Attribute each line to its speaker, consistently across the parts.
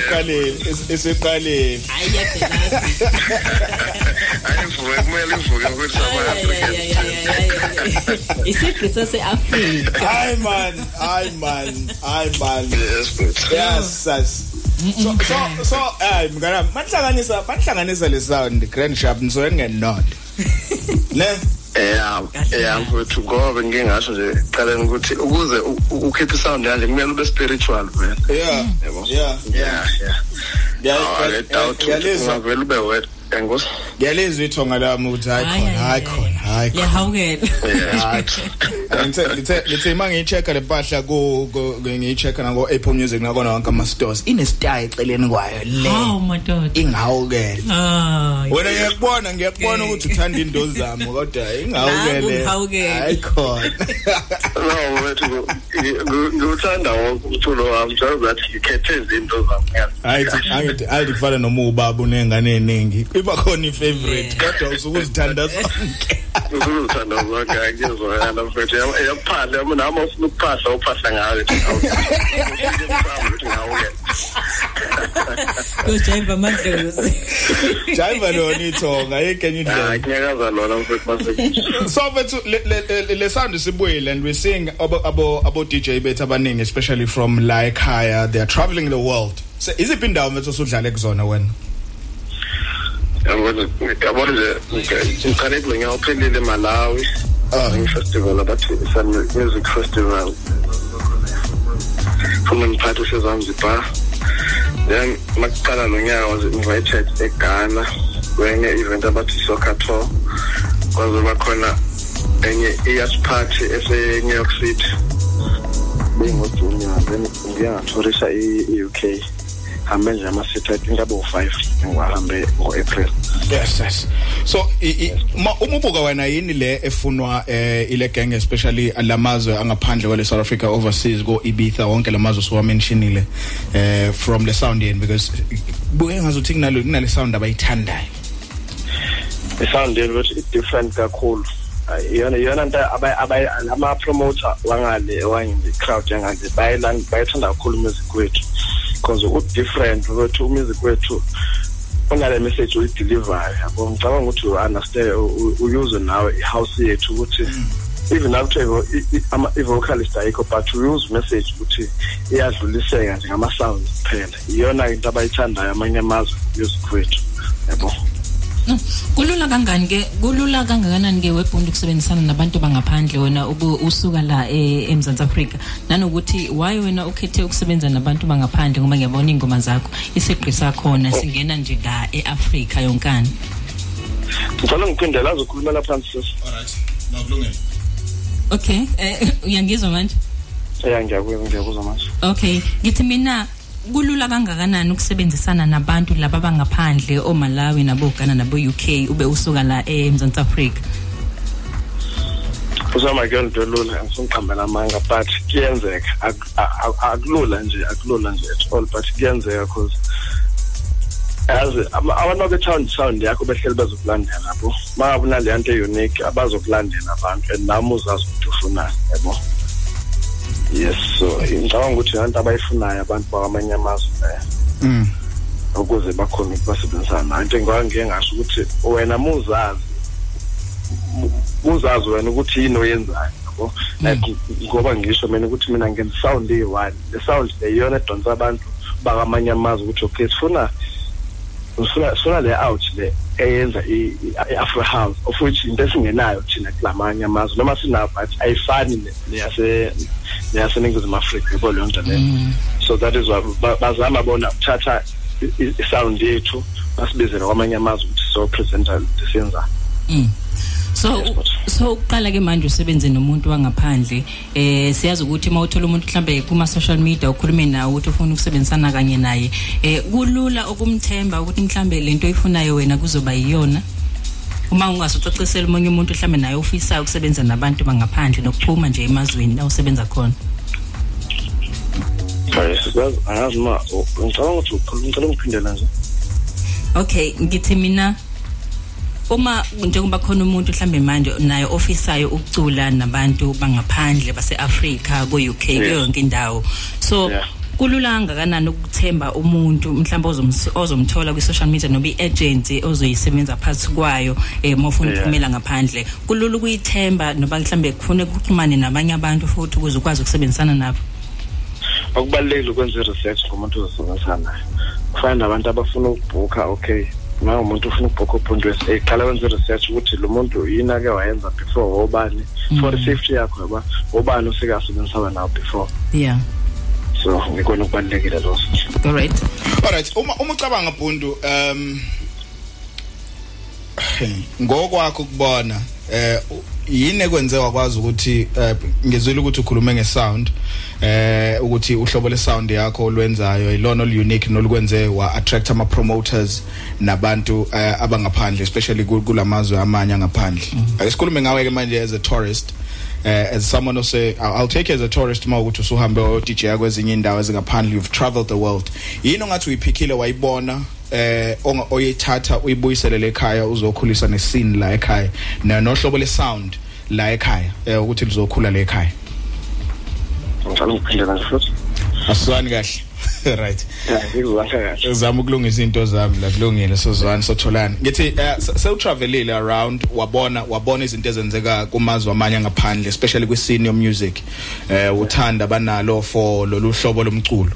Speaker 1: hayi
Speaker 2: yaphelazi
Speaker 3: ayivuke kumele ivuke ukuthi ama-african
Speaker 2: isigqi sase-afrika.
Speaker 1: Hayi man hayi man hayi man.
Speaker 3: Yes
Speaker 1: sas so so so hayi mngana manhlanganisa manhlanganisa le sound grand sharp nisoke ngenodwa ne?
Speaker 3: Yeah yeah mfowethu ngoba ngingasho nje qaleni ukuthi ukuze ukhiphe isound yanje kumele ube spiritual man.
Speaker 1: Yeah.
Speaker 3: Yebo.
Speaker 1: Yeah.
Speaker 3: Yeah yeah.
Speaker 1: Ngiya-
Speaker 3: Oh, le doubt
Speaker 1: ngiya- ngiyalizwa.
Speaker 3: ungavele ube wet enkosi
Speaker 1: ngiyalizwa ithonga lami ukuthi hayi khona hayi khona. Hayi khona.
Speaker 2: liyahawukela
Speaker 1: hayi lithe lithe lithe mangiyichecka le mpahla ku ku- ngiyichecka nako Apple Music nakona wonke ama stores ine style eceleni kwayo le.
Speaker 2: Hawu madoda.
Speaker 1: Ingawukele.
Speaker 2: Hayi.
Speaker 1: Wena ngiyakubona ngiyakubona ukuthi uthanda indozi zami kodwa ingawukele.
Speaker 2: Nangu ngihawukele.
Speaker 1: hayi khona.
Speaker 3: No mfowethu ngi- ngi- ngiwuthanda wonke umculo wami njengoba ngathi ngikhethe izinto zami
Speaker 1: hayi angithi ayi kufana noma ubaba unengane eningi iba khona ifavorite
Speaker 2: Yeah.
Speaker 1: kodwa usukuzithanda zonke
Speaker 3: Ngizuluthanda zonke angizwakala mfethu yaphala yami nami ufuna ukuphahla uphahla ngayo
Speaker 2: kujayiva amadlozi
Speaker 1: jive lona ithonga yekenye indlela
Speaker 3: ngiyakaza lona mfethu mase
Speaker 1: so bethu le- le le- le sound sibuyile and we're seeing abo abo DJ bethu abaningi especially from la ekhaya they are traveling the world. So iziphi indawo bethu usudlale kuzona wena?
Speaker 3: Yabona yabona nje ngiqale ngiyawuphelile eMalawi festival abathi Sun Music Festival. From mphathi seZanzibar then makuqala lo nyaka was invited eGhana kwenye event abathi soccer tour. Kwazoba khona enye iyacht party ese New York City. Bengojunior then ngiyangathorisha i-UK hambe nje ama-city i think abo-five ngiwahambe ngo-april
Speaker 1: yes yes so i- i- ma- uma ubuka wena yini le efunwa eh ile gang especially lamazwe angaphandle kwale South Africa overseas go Ibiza wonke lamazwe so mentionile eh from the sound end because buke ngazuthi kunalo kunale sound abayithandayo
Speaker 3: i-sound yenu ukuthi i-different kakhulu Ay, iyona iyona nto aba- aba- ama-promoter wangale wangile crowd yangale bayilan- bayithanda kakhulu umusic wethu because u-different wethu umusic wethu unale message uyidelivayo yabo? Ngicabanga ukuthi u-understand u- uyuze nawe i-house yethu ukuthi even nakuthiwa i-vocalist ayikho but uyuze message ukuthi iyadluliseka nje ngama-sounds kuphela. Iyona into abayithandayo amanye amazwe music wethu yabo?
Speaker 2: No, kulula kangani ke? Kulula kangakanani ke webhundi ukusebenzisana nabantu bangaphandle wena ubu- usuka la e- eMzantsi Afrika? Nanokuthi why wena ukhethe ukusebenza nabantu bangaphandle ngoba ngiyabona ingoma zakho isigqi sakhona singena nje la eAfrika yonkana?
Speaker 3: Ngicela ngiphindela azokhuluma lapha phansi sisi
Speaker 1: alright nokulungile
Speaker 2: okay eh uyangizwa manje?
Speaker 3: Ya ngiyakuzwa ngiyakuzwa manje.
Speaker 2: Okay ngithi mina kulula kangakanani ukusebenzisana nabantu laba bangaphandle oMalawi nabo-Ghana nabo-UK ube usuka la eMzantsi Afrika?
Speaker 3: Usama kuyona into elula angisungiqhambela amanga but kuyenzeka. Ak- a- a- akulula nje akulula nje at all but kuyenzeka cause yazi ama- abantu betown sound yakho behleli bezokulandela yabo mangabe unaleya nto e-unique abazokulandela abantu and nami uzazi ukuthi ufunani yabo. Yes so ngicabanga ukuthi yanto abayifunayo abantu bakwamanye amazwe leyo
Speaker 1: mm.
Speaker 3: ukuze bakhone ukubasebenzisana. Nayo into engike ngiye ngasho ukuthi wena muzazi mu- muzazi wena ukuthi yini oyenzayo yabo? Like ngoba ngisho mina ukuthi mina ngenza sound eyi-one le sound le iyona edonsa abantu bakamanye amazwe ukuthi okay sifuna sifuna le out le eyenza i-afro house of which into esingenayo thina kulamanye amazwe. Noma sinayo but ayifani ne- neyase neyaseningizimu afrika yabo leyo nto leyo. So that is why ba- bazama bona ukuthatha i- i- isound yethu basibizele kwamanye amazwe ukuthi sizopresenta siyenza.
Speaker 2: Mm. so so uqala ke manje usebenze nomuntu wangaphandle eh siyazi ukuthi mawuthola umuntu mhlambe kuma social media ukhulume nawe ukuthi ufuna ukusebenzisana kanye naye eh kulula ukumthemba ukuthi mhlambe lento oyifunayo wena kuzoba yiyona? Uma ungasucacisela umunye umuntu mhlambe naye ofisayo ukusebenza nabantu bangaphandle nokuphuma nje emazweni la usebenza khona?
Speaker 3: Hayi siyazi angazi ma ngicabanga ukuthi ngicela ngiphindela nje
Speaker 2: okay ngithi mina uma njengoba khona umuntu mhlambe manje naye ofisayo ukucula nabantu bangaphandle base-Africa ko-UK kuyo yonke indawo. So
Speaker 3: Yeah.
Speaker 2: kulula kangakanani ukuthemba umuntu mhlawumbe ozom- ozomthola kwi-social media noma i-agency ozoyisebenza phakathi kwayo um uma ufuna
Speaker 3: Yeah.
Speaker 2: ukuphumela ngaphandle. Kulula ukuyithemba noba mhlawumbe kufuneka kuxhumane nabanye abantu futhi ukuze ukwazi ukusebenzisana nabo.
Speaker 3: Okubalulekile ukwenza i-research ngomuntu ozosebenzisana. Naye kufana nabantu abafuna ukubhukha okay. Uma umuntu ufuna ukubhukha upuntu wes qala wenza i-research ukuthi lo muntu yini ake wayenza before wobani? For i-safety yakho yaba wobani useke asebenzisana nawo before?
Speaker 2: Yeah.
Speaker 3: So ngikona okubalulekile loso
Speaker 2: alright
Speaker 1: alright uma uma ucabanga bundu um ngokwakho ukubona eh yini ekwenze wakwazi ukuthi eh, ngizwile ukuthi ukhulume ngesound eh ukuthi uhlobo lesound yakho olwenzayo ilona olu-unique nolukwenze wa-attract ama-promoters nabantu eh, abangaphandle especially ku- kulamazwe amanye angaphandle. Ake sikhulume ngawe-ke manje as a tourist. Uh, as someone who say I'll, I'll take you as a tourist uma ukuthi usuhambe o DJ kwezinye indawo ezingaphandle you've traveled the world. Yini ongathi uyiphikile wayibona eh onga- oyithatha uyibuyisele ekhaya uzokhulisa nescene la ekhaya na nohlobo le sound la ekhaya eh ukuthi lizokhula la ekhaya?
Speaker 3: Ngicela ngiphindela nje futhi.
Speaker 1: Asizwani kahle. Right.
Speaker 3: Ya ngikuzwakha kahle.
Speaker 1: Zama ukulungisa into zami la kulungile sozwana sotholana. Ngithi eh, se- sewutravelile around wabona wabona izinto ezenzeka kumazwe amanye ngaphandle especially kwi scene of music eh uthanda banalo for lolu hlobo lomculo.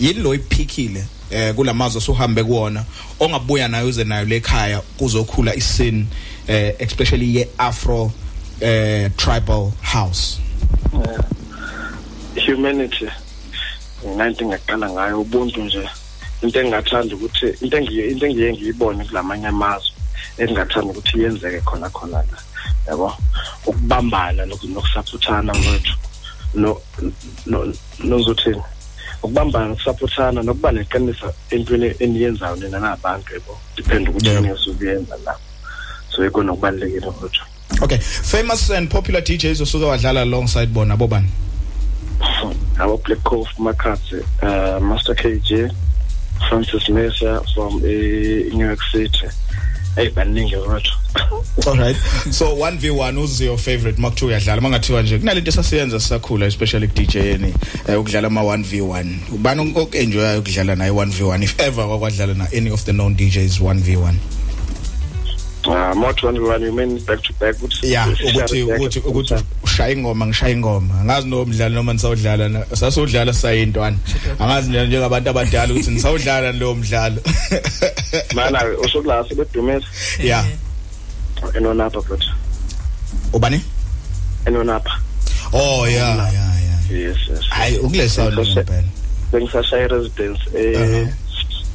Speaker 1: Yini lo iphikile eh kulamazwe osuhambe kuwona ongabuya nayo uze nayo lekhaya kuzokhula iscene eh especially ye afro eh tribal house?
Speaker 3: Humanity. Nginanto engaqala ngayo ubuntu nje into engingathanda ukuthi into engiye into engiye ngiyibone kulamanye amazwe engingathanda ukuthi yenzeke khona khona la yabo? Ukubambana noku- nokusaphuthana mfowethu no no- nozothini ukubambana nokusaphuthana nokuba neqiniso entweni eniyenzayo nina nabantu yabo? Depend ukuthi
Speaker 1: Yeah.
Speaker 3: yini esukuyenza la. So ikona okubalulekile mfowethu
Speaker 1: okay famous and popular DJs osuke wadlala alongside bona bobani?
Speaker 3: Black Cove Makatse, uh, Master KJ, Francis Mesa from uh, New York City. Hey, baningi wethu.
Speaker 1: all right so 1v1 who's your favorite? Makuthiwa uyadlala mangathiwa nje kunalento esasiyenza sisakhula especially ku DJini eh, ukudlala ama 1v1 ubani okenjoya ukudlala naye 1v1 if ever wakwadlala na any of the known DJs 1v1
Speaker 3: Uh, Mot one one you mean back to back ukuthi
Speaker 1: yeah ukuthi ukuthi ukuthi ushaya ingoma ngishaya ingoma. Angazi nomdlalo noma nisawudlala sasudlala sayintwana angazi nje njengabantu abadala ukuthi nisawudlala leyo mdlalo.
Speaker 3: Mana usukula sebedumisa
Speaker 1: yeah
Speaker 3: enonapha but
Speaker 1: ubani?
Speaker 3: Enonapha.
Speaker 1: oh yeah yeah yeah
Speaker 3: Yes
Speaker 1: hayi ukule sound ngempela.
Speaker 3: Bengisashaya residence
Speaker 1: Uh-huh.
Speaker 3: eh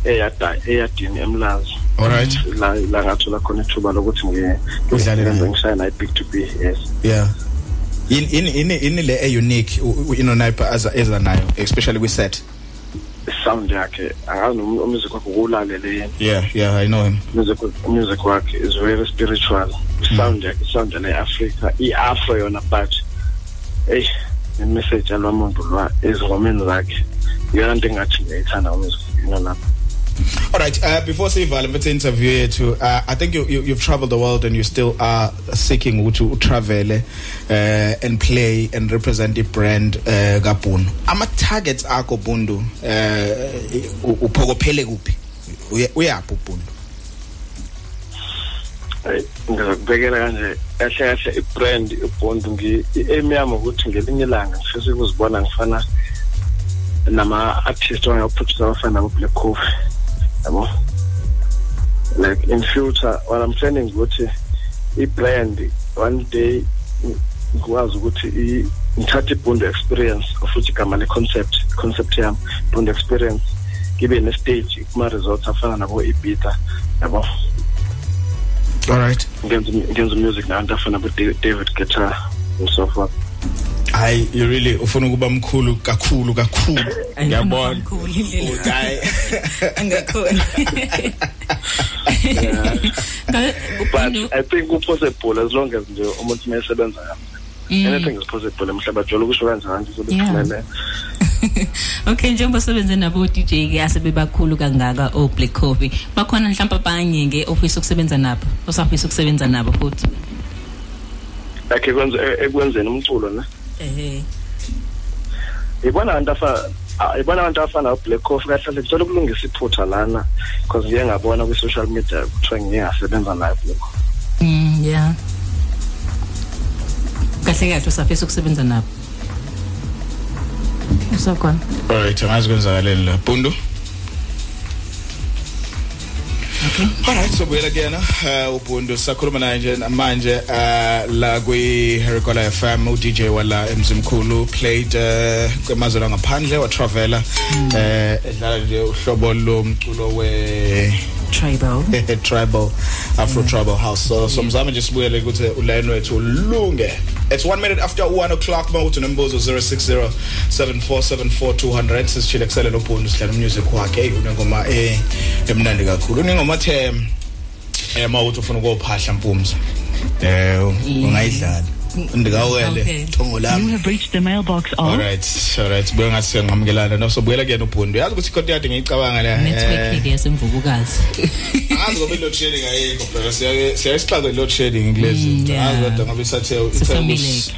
Speaker 3: eyada eyadini emlazi.
Speaker 1: all right
Speaker 3: La la ngathola khona ithuba lokuthi ngiye
Speaker 1: Udlale naye.
Speaker 3: ngishaya naye big to be yes.
Speaker 1: yeah in in in in le a unique inonipe as eza nayo especially kwi set
Speaker 3: Sound yakhe angazi noma umusic wakhe ukulalele yini.
Speaker 1: yeah yeah i know him
Speaker 3: music music wakhe is very spiritual sound yakhe sound le Africa iafro yona but hey imessage alwamuntu lwa ezingomeni zakhe iyona into engathi ngiyayithanda umusic you know lapho
Speaker 1: all right uh, before sivala mfethu interview yethu uh, i think you, you you've traveled the world and you still are seeking ukuthi utravel uh, and play and represent the brand uh, kabunu ama targets akho bundu uh, uphokophele kuphi? Uya- uyaphi
Speaker 3: Hey, ngizokubekela kanje kahle kahle ibrand ibond ngi aim yami ukuthi ngelinye ilanga ngifisa ukuzibona ngifana nama artists wangaproducer abafana nabo Black Coffee. Yabo. Like in future what I'm planning ukuthi ibrand one day ngikwazi ukuthi i- ngithathe ibondo experience futhi igama le concept concept yami bondo experience kibe ne stage kuma resorts afana nabo Ibiza yabo.
Speaker 1: All right.
Speaker 3: Ngenza ngenza music nabantu afana bo David Guetta and so forth.
Speaker 1: Hayi you really ufuna ukuba mkhulu kakhulu kakhulu. Ngiyabona
Speaker 2: hayi. Angakhona
Speaker 3: but i think possible as long as nje umuntu mayesebenza kahle anything is possible emhlaba jolo kusho kanjani sobephumelela
Speaker 2: okay njengoba sebenze nabo DJ ke asebebakhulu kangaka o Black Coffee. Bakhona mhlawumbe abanye ke ofisa ukusebenza nabo osafisa ukusebenza nabo futhi.
Speaker 3: Akhe kwenze ekwenzeni umculo ne?
Speaker 2: Ehe.
Speaker 3: Ibona abantu afa ibona abantu afana no Black Coffee kahle kahle kuthola ukulungisa iphutha lana because ngiye ngabona kwi social media kuthiwa ngiyasebenza naye Black Coffee
Speaker 2: mm yeah kahle kahle usafisa ukusebenza nabo. Usakhona
Speaker 1: alright angazi kwenzakaleni la. Pundu?
Speaker 2: Okay.
Speaker 1: Alright so buyela kuyena uh, ubuntu sakhuluma naye nje manje uh, la kwi Hericola FM u DJ wala emzimkhulu played uh, kwemazwe ngaphandle wa travela eh edlala nje uhlobo lomculo we
Speaker 2: tribal.
Speaker 1: Tribal afro tribal house. So somzama nje sibuyele ukuthi uline wethu ulunge. It's 1 minute after 1 o'clock. Mawuthi nombuzo 060 7474200 sisichile kusele lobhundu sidlala music wakhe. Unengoma eh emnandi kakhulu. Unengoma them eh mawuthi ufuna ukuphahla mpumza. Eh ungayidlala. Ndikawele thongo lami
Speaker 4: You have reached the mailbox of
Speaker 1: alright alright buye ngathi siyangamukelana no so buyela kuyena ubhundu. Yazi ukuthi ikhodi yade ngiyicabanga la
Speaker 2: network yasemvubukazi
Speaker 1: Angazi ngoba load shedding ayikho phela siya siyasixaxa load shedding kulezi
Speaker 2: Mm,
Speaker 1: angazi kodwa ngoba isathe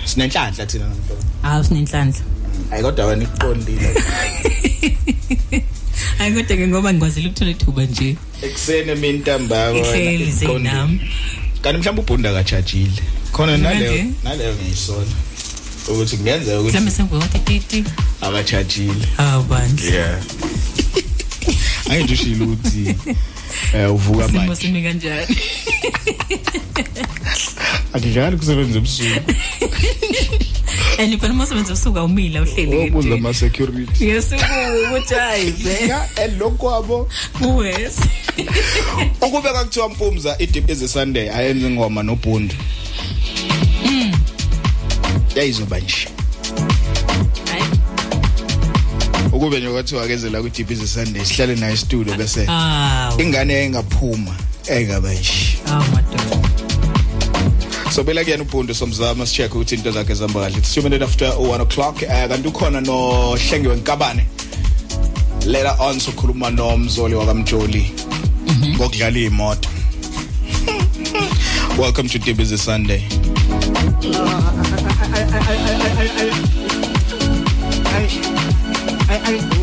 Speaker 1: sinenhlanhla thina
Speaker 2: hawu sinenhlanhla.
Speaker 1: Hayi kodwa wena iqondile
Speaker 2: hayi kodwa ke ngoba ngikwazile ukuthola ithuba nje.
Speaker 1: Eksene mina ntambama
Speaker 2: ihleli zenami
Speaker 1: kanti mhlawumbe ubhunda kachajile khona naleyo
Speaker 2: Okay.
Speaker 1: naleyo ngiyisola ukuthi kungenzeka
Speaker 2: mhlawumbe
Speaker 1: ukuthi
Speaker 2: semvuka wathi titi.
Speaker 1: akachajile
Speaker 2: hawu bandla.
Speaker 1: Yeah. Angijishilo ukuthi eh uvuka
Speaker 2: simo
Speaker 1: manje.
Speaker 2: simi kanjani?
Speaker 1: Akijali kusebenza ebusuku
Speaker 2: and phela umasebenzi usuka umila uhleli
Speaker 1: obuza ama security.
Speaker 2: Yesuku ukuthi hayi be
Speaker 1: ya elokwabo
Speaker 2: uwes.
Speaker 1: ukube kakuthiwa mpumza idip is sunday ayenze ingoma nobhundu. Yayizoba nje. Ukube nje kwathiwa akeze la ku dip is sunday sihlale naye studio bese
Speaker 2: hawu
Speaker 1: ingane engaphuma engaba nje.
Speaker 2: Hawu madoda
Speaker 1: so bela kuyena ubhundu somzama sicheck ukuthi into zakhe zihamba kahle. It's 2 minutes after 1 o'clock. Eh kanti ukhona no Hlengiwe Nkabane. Later on sokhuluma nomzoli wakamjoli ngokudlala imoto welcome to Dib is a Sunday
Speaker 5: Wakati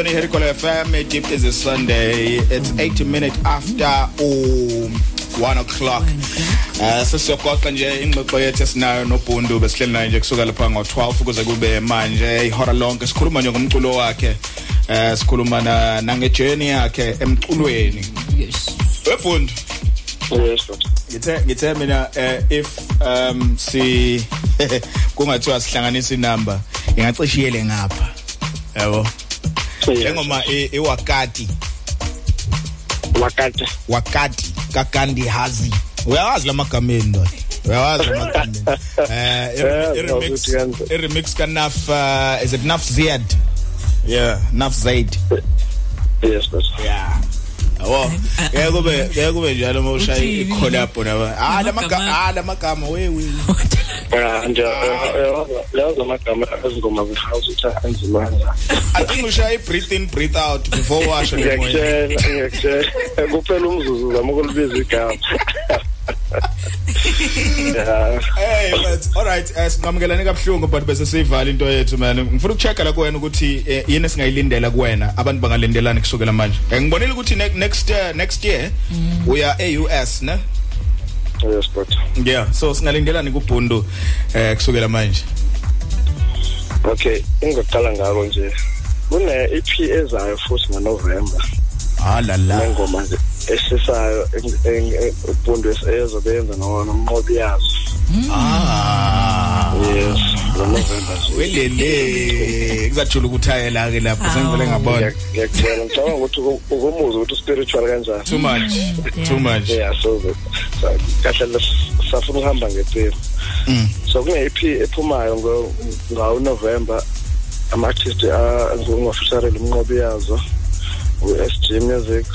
Speaker 1: uh, sakuyona iherikola fm deep is a sunday. It's 80 minutes after um 1 o'clock. Uh sesiyogoqa nje ingxoxo yethu esinayo nobundu besihleli naye nje kusuka lapha ngo12 kuze kube manje ihora lonke. Sikhuluma nje ngomculo wakhe. Eh sikhuluma na nangejourney yakhe emculweni.
Speaker 2: Yes.
Speaker 1: webundu
Speaker 3: yes
Speaker 1: ngithe ngithe mina eh, if um si kungathiwa sihlanganisa inamba ingacishiyele ngapha. Yabo. Njengoma i- iwakati
Speaker 3: wakati.
Speaker 1: Wakati. kaGandhi hazi. Uyawazi lamagameni ndoda? Uyawazi lamagameni eh i-
Speaker 3: Yeah,
Speaker 1: i- remix kanaf uh, is it Naf Ziad yeah. Naf Zaid
Speaker 3: yes but
Speaker 1: yeah. Awo, ngeke kube ngeke kube njalo mawushaya i-collab naba. Ah
Speaker 2: Lamagama-
Speaker 1: lamagama ah lamagama we we.
Speaker 3: yeah nje lawo zamagama ezingoma anzima kanjani
Speaker 1: I think ushaya i-breathe in breathe out before washo le moya.
Speaker 3: ngiyakutshela ngiyakutshela kuphela umzuzu zama ukulibiza igama
Speaker 1: Hey but all right eh, singamukelani kabuhlungu but bese siyivala into yethu man. Ngifuna ukuchecka la kuwena ukuthi eh, yini singayilindela kuwena abantu bangalindelani kusukela manje. Eh, Ngibonile ukuthi ne- next year next year uya e-US ne?
Speaker 3: yes but
Speaker 1: Yeah so singalindelani kubhundu eh kusukela manje.
Speaker 3: okay ingoqala ngalo nje kune-EP ezayo futhi ngoNovember
Speaker 1: Ah la la.
Speaker 3: nengoma nje esisayo ubuntu ezobe yenza nomnqobi yazo
Speaker 1: Ah.
Speaker 3: yes ngoNovember nje
Speaker 1: welele kuzajula ukuthayela ke lapho sengivele ngabona.
Speaker 3: Ngiyak- ngiyakutshela ngicabanga ukuthi uku- ukumuza ukuthi uspiritual kanjani
Speaker 1: too much
Speaker 2: yeah.
Speaker 1: too much.
Speaker 3: Yeah so so- kahle le- safuna ukuhamba ngempilo
Speaker 1: Mm.
Speaker 3: so kune-EP ephumayo ngo- ngawo-november ama-artist ngingofisharele umnqobi yazo u-s g music.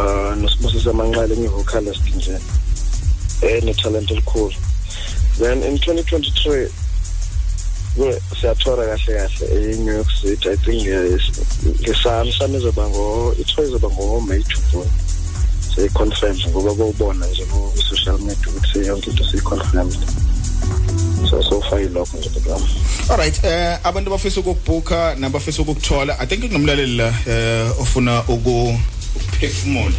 Speaker 3: Uh nosibusise amanqala engi-vocalist nje ene-talent elikhulu. Then in 2023 kwe- siyathora kahle kahle e-new york city. I think nge- ngesami sami izoba ngo ithiwa izoba ngo-may to june seyi-confirmed ngoba kowubona nje ku-social media ukuthi yonke into seyi-confirmed so so far yilokho nje baba
Speaker 1: all right eh abantu bafisa ukubooka nabafisa ukukuthola i think kunomlaleli la eh ofuna ukuphefumula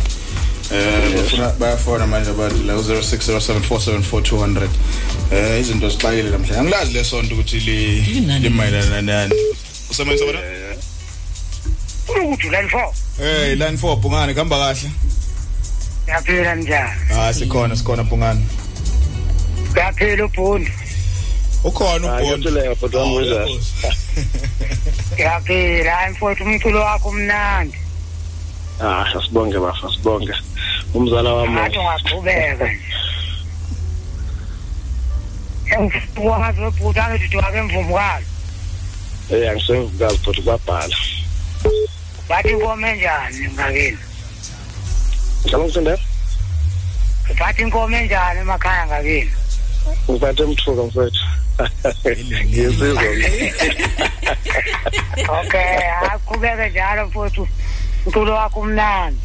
Speaker 1: eh bafuna bayafona manje abantu la 0607474200 eh izinto zixakile namhlanje angilazi lesonto ukuthi limayelana nani. Usebenza bona?
Speaker 4: Ukuthi line four.
Speaker 1: Eh line 4 bungane kuhamba kahle.
Speaker 4: Yaphela njani?
Speaker 1: Ah sikhona sikhona bungane
Speaker 4: yaphela ubhundi.
Speaker 1: Ukhona
Speaker 3: hayi bhuti wami wenjani
Speaker 4: yaphela hayi mfowethu umculo wakho umnandi
Speaker 3: ah asibonge bafa asibonge umzala wami.
Speaker 4: Ngathi ungaqhubeka. Nje engifukwazi webhuti anothi wake emvumukalo
Speaker 3: eh angisemvukazi bhuti kwabhala.
Speaker 4: Bathi inkomo enjani ngakini
Speaker 3: ngicela ngisindela
Speaker 4: bathi inkomo enjani emakhaya ngakini
Speaker 3: ngiphathe emthuka mfethu. Ngiyisizwa
Speaker 4: okay hayi qhubeke njalo mfowethu. Umculo wakho umnandi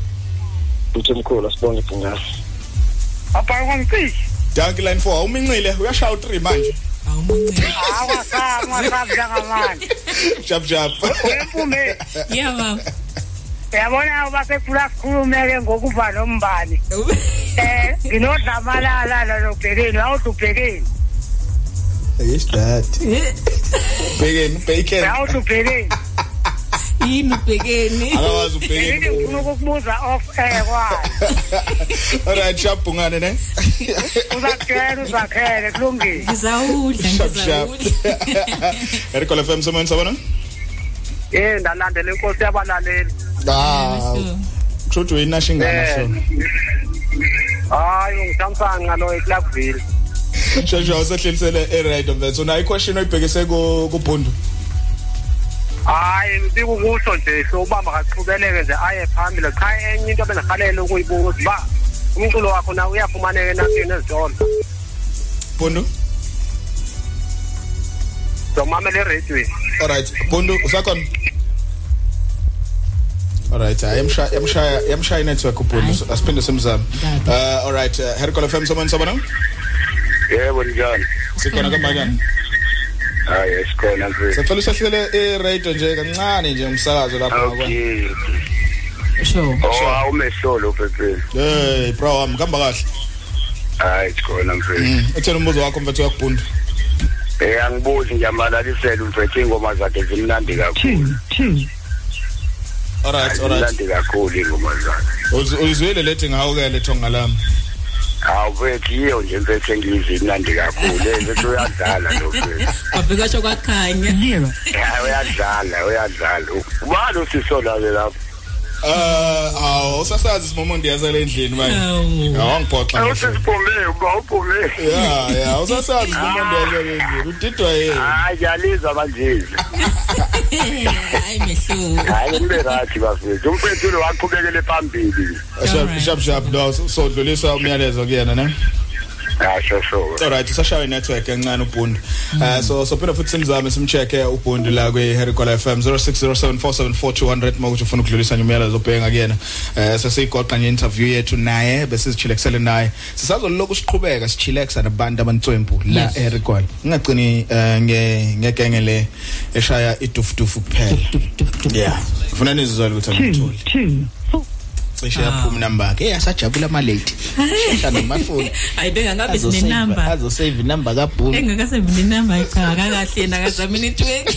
Speaker 3: uthi mkhulu asibonge bhungane
Speaker 4: abhayi kwamcishi
Speaker 1: danki line 4 umincile uyashaya u3 manje
Speaker 4: wasabi wasabi njengamanje
Speaker 1: jab jab
Speaker 4: uyempume
Speaker 2: Yeah baba.
Speaker 4: uyabona uba sekufuna sikhulume-ke ngokuba nombani um nginodlamalala lolobhekeni awuthi ubhekeni
Speaker 1: yes that bhekeni bacon
Speaker 4: awuthi ubhekeni
Speaker 2: Yini ubhekeni?
Speaker 1: akawazi
Speaker 4: ngithi
Speaker 1: ubhekeni
Speaker 4: ngifuna ukukubuza off air kwayo
Speaker 1: alright sharp bungane ne?
Speaker 4: Uzakutshela uzakhele kulungile.
Speaker 2: Ngizawudla
Speaker 1: Sharp, sharp.
Speaker 2: ngizawudla.
Speaker 1: Erikole FM semoyeni sabona?
Speaker 4: Ye ndalandela inkosi yabalaleli
Speaker 1: ah
Speaker 2: So,
Speaker 1: kusho uyinasha ingane so?
Speaker 4: Hayi ungisamsanga lo eclarkville
Speaker 1: shosho usehlelisele e-right of that. So nayo i-question oyibhekise ku- kubhundu.
Speaker 4: Hayi bikukusho nje so ubamba kaqhubeleke nje aye phambili cha enye into bengihalele ukuyibuza uba umculo wakho nawe uyafumaneka enasini ezitolo
Speaker 1: bhundu
Speaker 4: zomamela ereyidweni
Speaker 1: alright bhundu usakhona Alright, uh, yamshaya yamshaya yamshaya network uphulu
Speaker 2: Hayi.
Speaker 1: asiphinde simzame.
Speaker 2: Kabi.
Speaker 1: Uh alright, uh, Hercule FM someone someone.
Speaker 6: yebo njani
Speaker 1: Sikhona kamakani.
Speaker 6: Hayi esikhona mfethu
Speaker 1: Sicela usehlele i-radio nje kancane nje umsakazo ngakho.
Speaker 6: okay
Speaker 2: sure
Speaker 6: oh awumehlolo phepheni
Speaker 1: Hey bro wami kuhamba kahle.
Speaker 6: hayi sikhona mfethu
Speaker 1: Mm, ethena umbuzo wakho mfethu yakubhundu.
Speaker 6: eh angibuzi nje amalalisela mfethu ingoma zakhe zimnandi kakhulu
Speaker 1: Alright, alright.
Speaker 6: zimnandi kakhulu ingoma zakhe
Speaker 1: Uzwile lethi ngawo ke lethonga lami.
Speaker 6: Hawu mfethu yiyo nje mfethu engizwe imnandi kakhulu. Eh mfethu uyadlala lo mfethu
Speaker 2: wabhekasho kwakhanya.
Speaker 6: Hayi uyadlala uyadlala. Ubani usisolale lapho?
Speaker 1: Uh aw usasazi simomondi yasele endlini manje.
Speaker 2: Awu.
Speaker 1: Awangiphoxa. ngisho.
Speaker 6: usisiphumile uba uphume
Speaker 1: Yeah, yeah, usasazi simomondi yasele endlini. Udidwa yini?
Speaker 6: hayi yalizwa manje
Speaker 2: hayi mehlo
Speaker 6: hayi kube rathi bafethu umfethu lo waqhubekele phambili
Speaker 1: Shap shap shap no sodlulisa umyalezo kuyena ne.
Speaker 6: Yasho sho
Speaker 1: Alright, usashaye network encane ubhundi. Uh so so phela futhi simzame simchecke ubhundi la kwe Herikola FM 0607474200 mawukuthi ufuna ukudlulisa nje umyalezo obhenga kuyena. Eh sesigoqa nje interview yethu naye bese sichilexele naye. Sisazoloku siqhubeka sichilexa nabantu abantswempu la
Speaker 2: Yes.
Speaker 1: eHerikola. Ngingagcini eh, nge ngekenge le eshaya idufudufu kuphela. Yeah. Ufuna nizizwele ukuthi angitholi. Cishe yaphuma number yakhe eyasajabula ama late shesha nomafoni
Speaker 2: hayi bengangabe sinenamba
Speaker 1: azo save number kabhulu.
Speaker 2: Engakasevi nenamba. Cha kakahle yena akazama network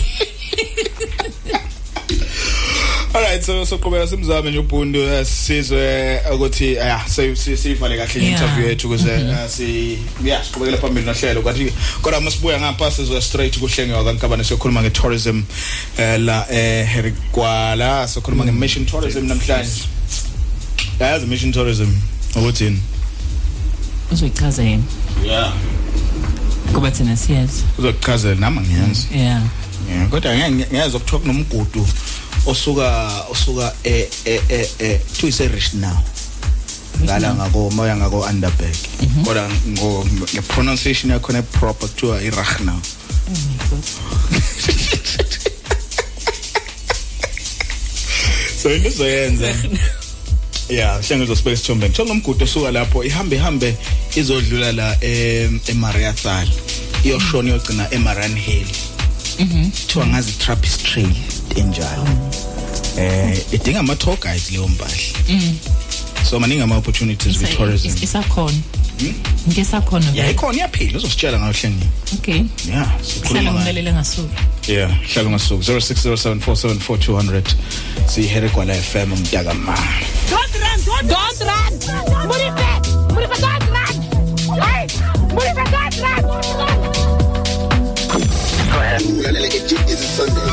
Speaker 1: alright so soqhubeka simzame nje ubhundu eh, sizwe ukuthi aya sivale kahle
Speaker 2: Yeah.
Speaker 1: interview yethu ukuze eh, si yeah siqhubekele phambili nohlelo. Kwathi kodwa masibuya ngapha sizwe straight kuhlenge wakankabane siyokhuluma nge-tourism eh, la eHerigwala siyokhuluma nge-mission tourism namhlanje. Yazi mission tourism. Ukuthini
Speaker 2: uzoyichaza yena?
Speaker 1: Yeah.
Speaker 2: Kuba thina siyazi.
Speaker 1: Uzokuchazela nama ngiyazi
Speaker 2: yeah.
Speaker 1: Yeah, kodwa ngeke ngeze ukuthoka nomgudu osuka osuka e e e e tuyise rich now. Ngala ngako moya ngako underbag kodwa ngo nge pronunciation yakho ne proper kuthiwa i rach now so into zoyenza Yeah, hlenge uzosibeka isithombe. Thola umgudu osuka lapho ihambe ihambe izodlula la em eMariathal. Iyoshona iyogcina eMaran Hill. Mhm. Kuthiwa ngazi Trappist Trail enjalo. Eh idinga ama tour guides leyo mbahla. Mhm. So maningi ama opportunities with tourism.
Speaker 2: isakhona ngesakhona
Speaker 1: Yeah, ikhona iyaphila uzositshela ngayo hlenge.
Speaker 2: okay
Speaker 1: Yeah, sikhuluma ngayo.
Speaker 2: ngimelele ngasuku
Speaker 1: Yeah, hlala ngasuku 0607474200 sihere kwala FM umdaka ma.
Speaker 4: Don't run! Don't run! Murife! Murife, don't run! Hey! Murife, don't run!
Speaker 7: ulalela ijikizi sunday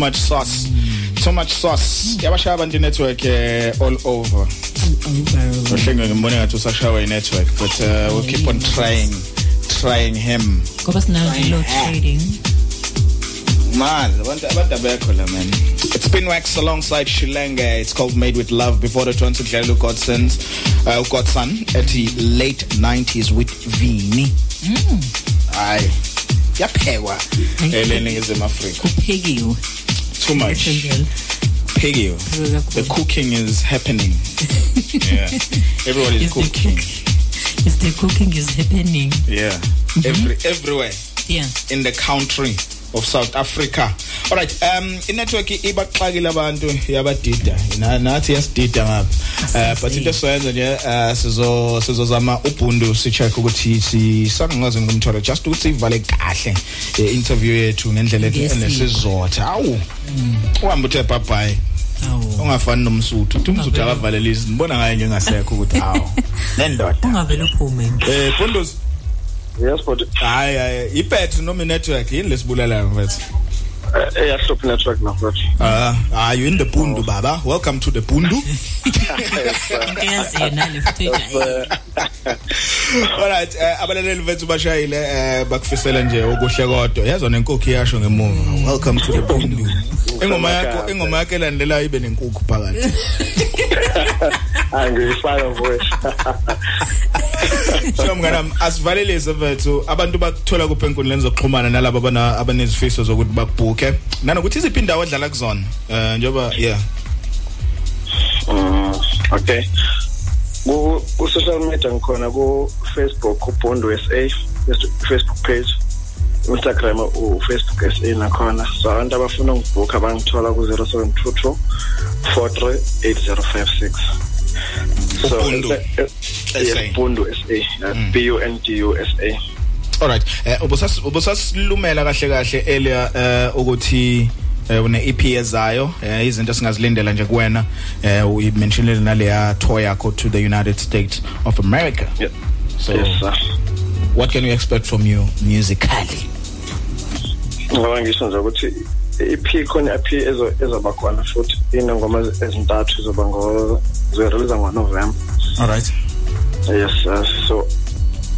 Speaker 1: much sauce. Too much sauce. Yabashaya abantu network eh, all over. Ohlenge ngimbone ngathi usashawa i-network but uh, we'll keep on trying trying him.
Speaker 2: Ngoba sinayo load trading.
Speaker 1: man abantu abantu abekho la man. It's been wax alongside Shilenge. It's called made with love. Before the one sidlalela ugodsons uh, ugodson ethi late 90s with Vini. Hayi yaphekwa eleningizimu Afrika
Speaker 2: Kuphekiwe.
Speaker 1: Too much. Piggy the cooking is happening. Yeah. Everyone is
Speaker 2: Is the
Speaker 1: cooking.
Speaker 2: cook- Is the cooking is happening.
Speaker 1: yeah. Every everywhere.
Speaker 2: Yeah.
Speaker 1: in the country of South Africa. Alright um inetwork ibaxakile abantu yabadida. Na- nathi yasidida ngapha. Eh but into esiyenza nje eh, sizo sizozama ubhundu si check ukuthi sisangazi ngumthola just ukuthi sivale kahle i interview yethu ngendlela ethi
Speaker 2: Ngesiko.
Speaker 1: enesizotha. Awu. Uhamba uthe bye bye
Speaker 2: awu.
Speaker 1: Ungafani nomsuthu. Uthi umsuthu akavalelisi. Ngibona ngaye njengasekho ukuthi hawo nendoda.
Speaker 2: Ungavele uphume
Speaker 1: eh bondozi
Speaker 3: yes but
Speaker 1: hayi hayi ibet noma network yini lesibulalayo mfethu?
Speaker 3: Eh, eyahlupha network nafuthi
Speaker 1: ah are you in the bundu baba. Welcome to the bundu.
Speaker 2: Into yaziyo nale futhi ejayi
Speaker 1: alright eh, abalaleli bethu bashayile eh, bakufisela nje okuhle kodwa. Yazwa nenkukhu iyasho ngemuva. Welcome to the bundu. Ingoma yakho ingoma yakho elandelayo ibe nenkukhu phakathi.
Speaker 3: Angiyifaka voice
Speaker 1: Sho mnganami asivalelise bethu abantu bakuthola kuphe enkundleni zokuxhumana nalabo abana abanezifiso zokuthi bakubhuke nanokuthi iziphi indawo odlala kuzona? Eh njoba yeah.
Speaker 3: Mm, okay. Ku ku social media ngikhona ku Facebook uBondo SA Facebook page Instagram u Facebook SA nakhona so abantu abafuna ukubhuka bangithola ku 0722 438056
Speaker 1: Ubuntu
Speaker 3: eh, eh,
Speaker 1: SA.
Speaker 3: Bondo SA B U N D U S A.
Speaker 1: Alright eh ubusas ubusasilumela kahle kahle earlier eh ukuthi eh, une EP ezayo eh, izinto singazilindela nje kuwena eh uyimentionile naleya tour yakho to the United States of America.
Speaker 3: Yeah.
Speaker 1: so
Speaker 3: yes sir.
Speaker 1: what can we expect from you musically?
Speaker 3: Ngoba ngisho nje ukuthi i-EP khona i-EP ezo ezoba khona futhi inengoma ezintathu izoba ngo zoyirelease ngoNovember
Speaker 1: alright
Speaker 3: yes uh, so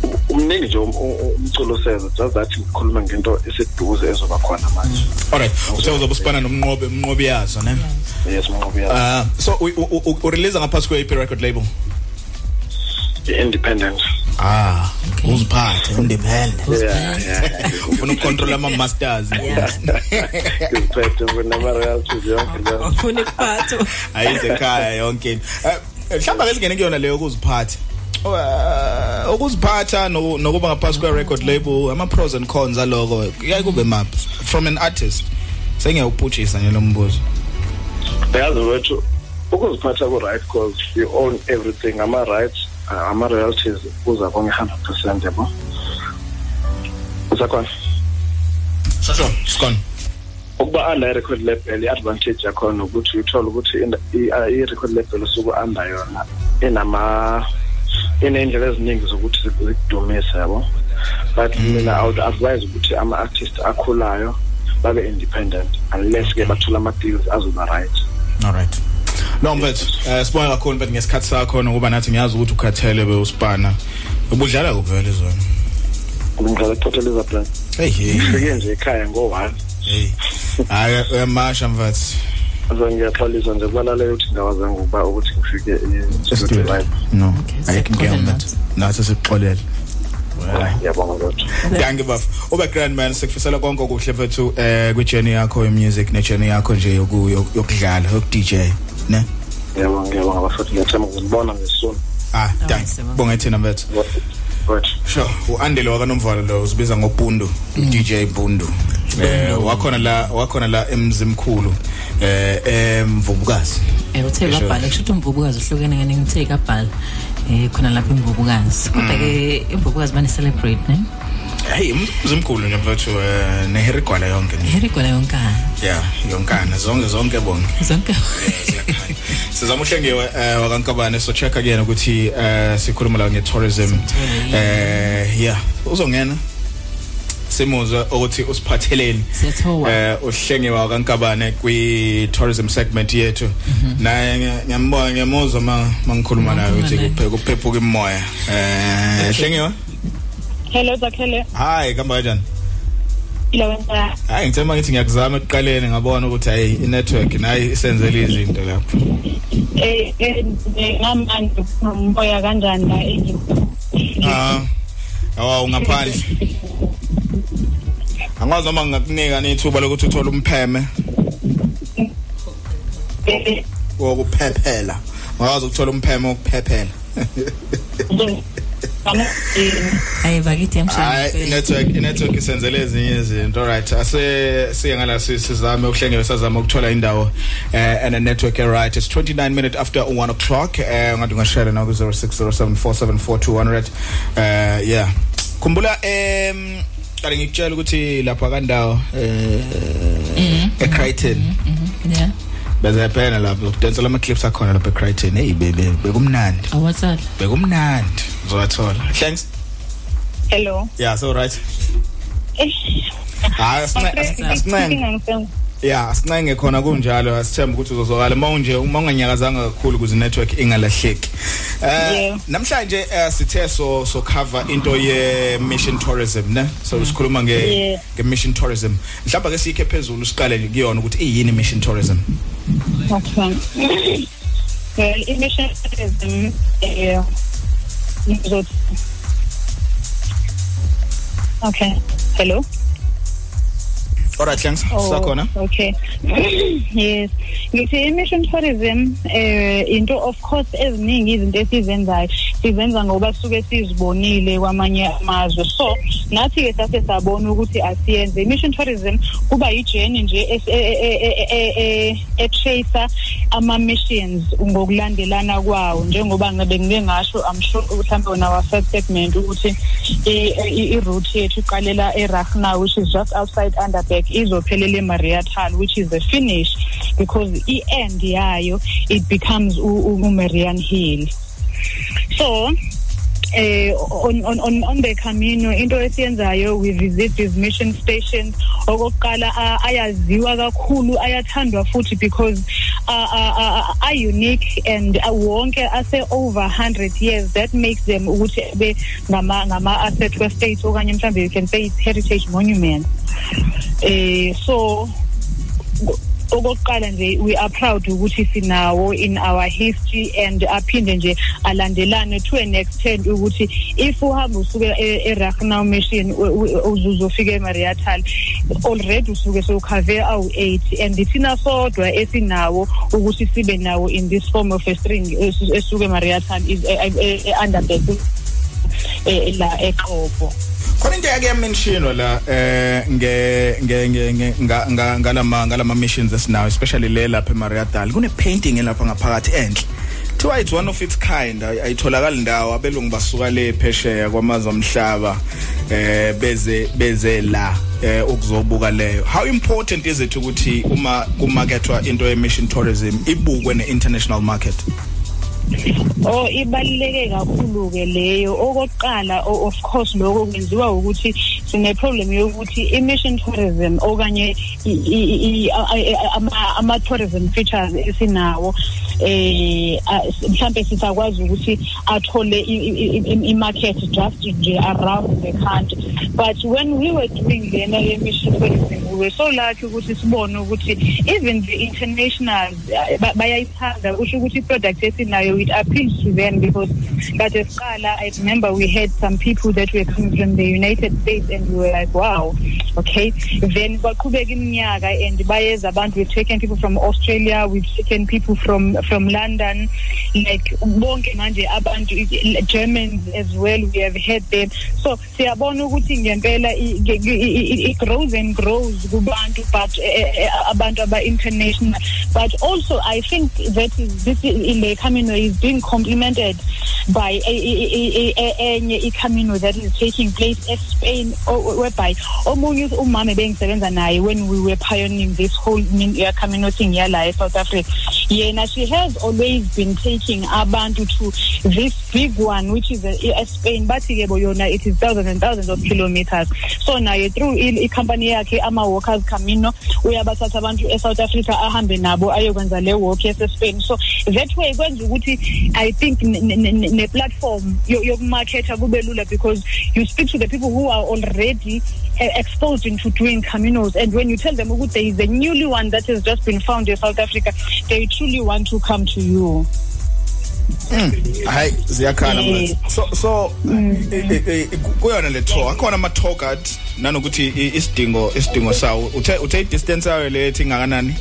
Speaker 3: u- umningi nje um- um- umculo seza just that ngikhuluma ngento eseduze ezoba khona manje.
Speaker 1: Alright uthe uzobe usipana nomnqobe umnqobi yazo ne?
Speaker 3: Yes mnqobi ya
Speaker 1: uh so u- u- u- urelease ngaphansi kwe EP record label?
Speaker 3: Independent
Speaker 1: ah uziphathe independent
Speaker 3: yeah yeah.
Speaker 1: Ufuna ukucontrol ama masters
Speaker 3: ngiziphethe kunama royalties yonke leyo.
Speaker 2: Ufuna ikuphatho
Speaker 1: ayize ekhaya yonke into. Eh, mhlawumbe ke singene kuyona leyo ukuziphatha Eh, ukuziphatha no- nokuba ngaphansi kwe record label ama pros and cons aloko kuyaye kube map from an artist sengiyawuphutshisa nje lo mbuzo.
Speaker 3: Yazi wethu ukuziphatha ku-right cause you own everything. Ama-rights uh, ama-royalties kuza konke 100 percent yabo? Usakhona
Speaker 1: shosho sikon
Speaker 3: ukuba under i-record label i-advantage yakhona ukuthi uthole ukuthi i-record label osuke under yona inama iney'ndlela eziningi zokuthi ziku- zikudumise yabo? But mina i would advise ukuthi ama-artist akhulayo babe independent unless-ke bathole ama-deals azoba right.
Speaker 1: alright no mfethu eh sibonga kakhulu mfethu ngesikhathi sakho nokuba nathi ngiyazi ukuthi ukhathele bewusipana ubudlala kuphi vele zona?
Speaker 3: Ngidlala eport elizabeth
Speaker 1: hey hey.
Speaker 3: Ngifike nje ekhaya ngo-one.
Speaker 1: Hey. Hayi uyamasha mfethu.
Speaker 3: So ngiyaxolisa nje kubalaleyo ukuthi ngawazange ukuba ukuthi ngifike
Speaker 1: Studio.
Speaker 3: live
Speaker 1: no.
Speaker 2: Okay,
Speaker 1: ayikho
Speaker 2: siyakholelwa
Speaker 1: inkinga mfethu. nathi sikuxolele.
Speaker 3: Ngiyabonga kodwa
Speaker 1: Danke baf. Ube grand man sikufisela konke okuhle mfethu eh kwi journey yakho ye music ne journey yakho nje yoku- yok- yokudlala yok DJ ne?
Speaker 3: ngiyabonga ngiyabonga bafowethu ngiyethemba ukuzibona ngesona
Speaker 1: Ah danke.
Speaker 2: sibonga.
Speaker 1: Bonga thina mfethu.
Speaker 3: right
Speaker 1: Sure, uandile wakanomvalo lo uzibiza ngobundu, DJ Bundu. Eh wakhona la wakhona la emzimkhulu eh emvubukazi.
Speaker 2: eh uthe
Speaker 1: Ngisho-
Speaker 2: kabhala kusho ukuthi umvubukazi uhlukene ngene ngithe kabhala eh khona lapha imvubukazi kodwa ke imvubukazi bane celebrate ne
Speaker 1: Hey umzimkhulu nje mfethu eh neherigwala yonke nje.
Speaker 2: herigwala yonkana
Speaker 1: Yeah, yonkana zonke zonke bonke.
Speaker 2: zonke.
Speaker 1: Siyakhanya sizama uhlengiwe eh wakankabane so check again ukuthi eh sikhuluma la nge-tourism. Eh yeah uzongena. Simuzwe ukuthi usiphatheleni.
Speaker 2: Siyathola.
Speaker 1: eh uhlengiwe wakankabane kwi tourism segment yethu. Naye ngiya- ngiyambona ngiyamuzwa ma mangikhuluma naye ukuthi
Speaker 2: Ngikhuluma naye.
Speaker 1: kuphe- kuphephuka imoya. Eh hlengiwe.
Speaker 8: Hello zakhele
Speaker 1: hi kamba kanjani
Speaker 8: ila wena
Speaker 1: hayi ngithemba ngithi ngiyakuzama ekuqaleni ngabona ukuthi hayi i-network nayi isenzele izinto lapho
Speaker 8: eh eh ngamanje ngomboya kanjani la eGibhita
Speaker 1: Ah. Awa ungaphandle. Angazi noma ngingakunika nethuba lokuthi uthole umpheme wokuphephela. Ungazi ukuthola umpheme wokuphephela.
Speaker 2: hayi bakithi
Speaker 1: hayi
Speaker 2: yamshaya
Speaker 1: network network isenzele ezinye izinto right? Ase siye ngala si- sizame ukuhlengela sazama ukuthola indawo eh and a network right it's 29 minutes after 1 o'clock eh ngathi ngashare na ku 0607474200 eh yeah. Khumbula em kale ngikutshela ukuthi lapha kandawo eh eCrichton.
Speaker 2: Yeah.
Speaker 1: Bezephena lapho ukudensela ama clips akhona lapha eCrichton. Hey bebe bekumnandi.
Speaker 2: Awatsala
Speaker 1: bekumnandi. Uzowathola. Thanks
Speaker 9: Hello.
Speaker 1: yeah so right. Hayi asincenge yeah asincenge khona kunjalo. Asithemba ukuthi uzozwakala. Mawunje uma unganyakazanga kakhulu ukuze network ingalahleki. Eh
Speaker 9: Yeah.
Speaker 1: namhlanje eh, sithe so so cover into ye mission tourism ne? So sikhuluma nge
Speaker 9: Yeah.
Speaker 1: nge mission tourism. Mhlawumbe ke sikhe phezulu siqale kuyona ukuthi iyini mission tourism?
Speaker 9: Okay. well, emission tourism, uh, ngizothi- Okay. Hello.
Speaker 1: alright thanks sakhona
Speaker 9: okay yes ngithi emission tourism eh into of course eziningi izinto esizenzayo sizenza ngoba suke sizibonile kwamanye amazwe. So nathi ke sase sabona ukuthi asiyenze emission tourism kuba yijourney nje es- e- e- e- e- e- e-tracer ama missions ngokulandelana kwawo. Njengoba ngabe ngike ngasho i'm sure mhlawumbe on our first segment ukuthi i- i i- route yethu iqalela eRagna which is just outside Underberg izophelela eMariatal which is the finish because i end yayo it becomes u- u- uMarian Hill. So eh on on on on the camino into esiyenzayo we visit these mission stations okokuqala ayaziwa kakhulu ayathandwa futhi because uh, uh, are unique and wonke ase over 100 years. That makes them ukuthi be ngama ngama asset we state okanye mhlambe you can say it's heritage monument. Eh so okokuqala nje we are proud ukuthi sinawo in our history and aphinde nje alandelane to an extent ukuthi if uhamba usuke eRagna mission uzuzofika eMariatal already usuke sewukhave awu 8 and thina sodwa esinawo ukuthi sibe nawo in this form of a string esu- esuke eMariatal is under the la eqobo
Speaker 1: khona into yake yamentionwa la eh nge nge nge nge- nga- nga- ngalama ngalama missions esinawo especially le lapha eMariadal. Kune painting elapha ngaphakathi enhle. Kuthiwa it's one of its kind. Ay- ayitholakali ndawo abelungu basuka le phesheya kwamazwe omhlaba eh beze beze la eh ukuzobuka leyo. How important is it ukuthi uma kumarketwa into ye mission tourism ibukwe ne international market?
Speaker 9: Oh ibaluleke kakhulu ke leyo. Okokuqala of course lokho kwenziwa ukuthi sine problem yokuthi emission tourism okanye i- i- i- ama tourism features esinawo eh mhlambe sisakwazi ukuthi athole i- i- i- i market just nje around the country. But when we were doing lena emission tourism we were so lucky ukuthi sibone ukuthi even the internationals ba- bayayithanda kusho ukuthi i-product esinayo it appeals to them because kade siqala i remember we had some people that were coming from the united states and we were like wow okay. Then kwaqhubeka iminyaka and bayeza abantu we've taken people from australia we've taken people from from london. Like bonke manje abantu germans as well we have had them. So siyabona ukuthi ngempela it grows and grows kubantu but eh, eh, abantu aba international but also i think that is this in the camino is being complemented by enye i-camino that is taking place e-spain whereby omunye umama bengisebenza naye when we were pioneering this whole min- camino thing yala e-south africa. Yena she has always been taking abantu to this big one which is e-spain. Bathi ke bo yona it is thousands and thousands of kilometers. So naye through i- i-company yakhe ama-walkers camino uyabathatha abantu e-south africa ahambe nabo ayokwenza le walk yase-spain. So that way kwenza ukuthi i think ne- ne- ne- ne-platform yo- yokumarketha kube lula because you speak to the people who are already uh, exposed into doing caminos and when you tell them ukuthi there is a newly one that has just been found in south africa they truly want to come to you.
Speaker 1: Hayi ziyakhala
Speaker 9: Yes.
Speaker 1: manje. So so eh, eh, eh, kuyona le tour akhona ama tour guide nanokuthi i- isidingo isidingo sawo uthe uthe distance yayo lethi ingakanani?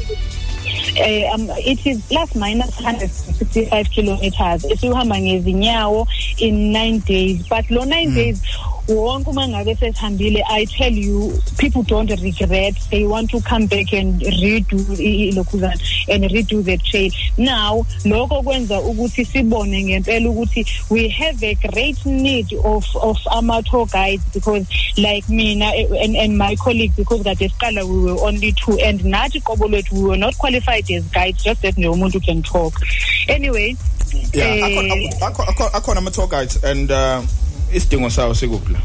Speaker 9: Uh, um, it is plus minus 165 kilometers. Esihamba ngezinyawo in 9 days but lo 9 days wonke uma ngabe sesihambile i tell you people don't regret they want to come back and redo i- i- lokhuzana and redo the trail now lokho kwenza ukuthi sibone ngempela ukuthi we have a great need of of ama tour guides because like mina eh, and, and my colleagues because kade siqala we were only two and nathi qobo lwethu we were not qualified as guides just that nje umuntu can talk anyway
Speaker 1: yeah
Speaker 9: eh,
Speaker 1: akho- akhona ama tour guides and uh isidingo sawo sikuphi la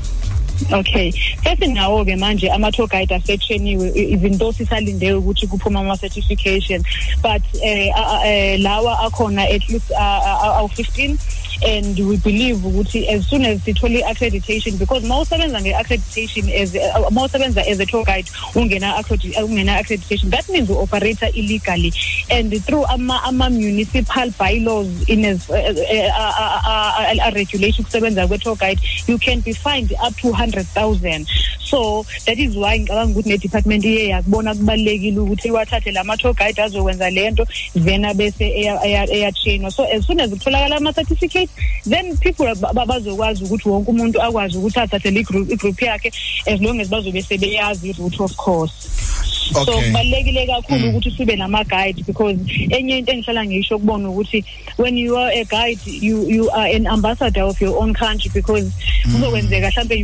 Speaker 9: Okay. Sesinawo ke manje ama tour guide asetrainiwe though sisalinde ukuthi kuphuma ama certification but eh uh, lawa akhona at least uh, 15 and we believe ukuthi as soon as sithole accreditation because mawusebenza ngeaccreditation as uh, mawusebenza as a tour guide ungena accreditation ungena accreditation that means you operate illegally. And through ama ama municipal bylaws in as uh, uh, uh, uh, uh, regulation kusebenza kwe tour guide you can be fined up to 100,000 so that is why ngicabanga ukuthi ne department iye yakubona kubalekile ukuthi iwathathe lama tour guide azokwenza lento then bese eya train so as soon as kutholakala ama certificate then people ba- ba- bazokwazi ukuthi wonke umuntu akwazi ukuthi athathe le group i group yakhe as long as bazobe sebeyazi route of course. So kubalekile kakhulu ukuthi sibe nama guide because enye into engihlala ngisho kubona ukuthi when you are a guide you you are an ambassador of your own country because kuzokwenzeka mhlambe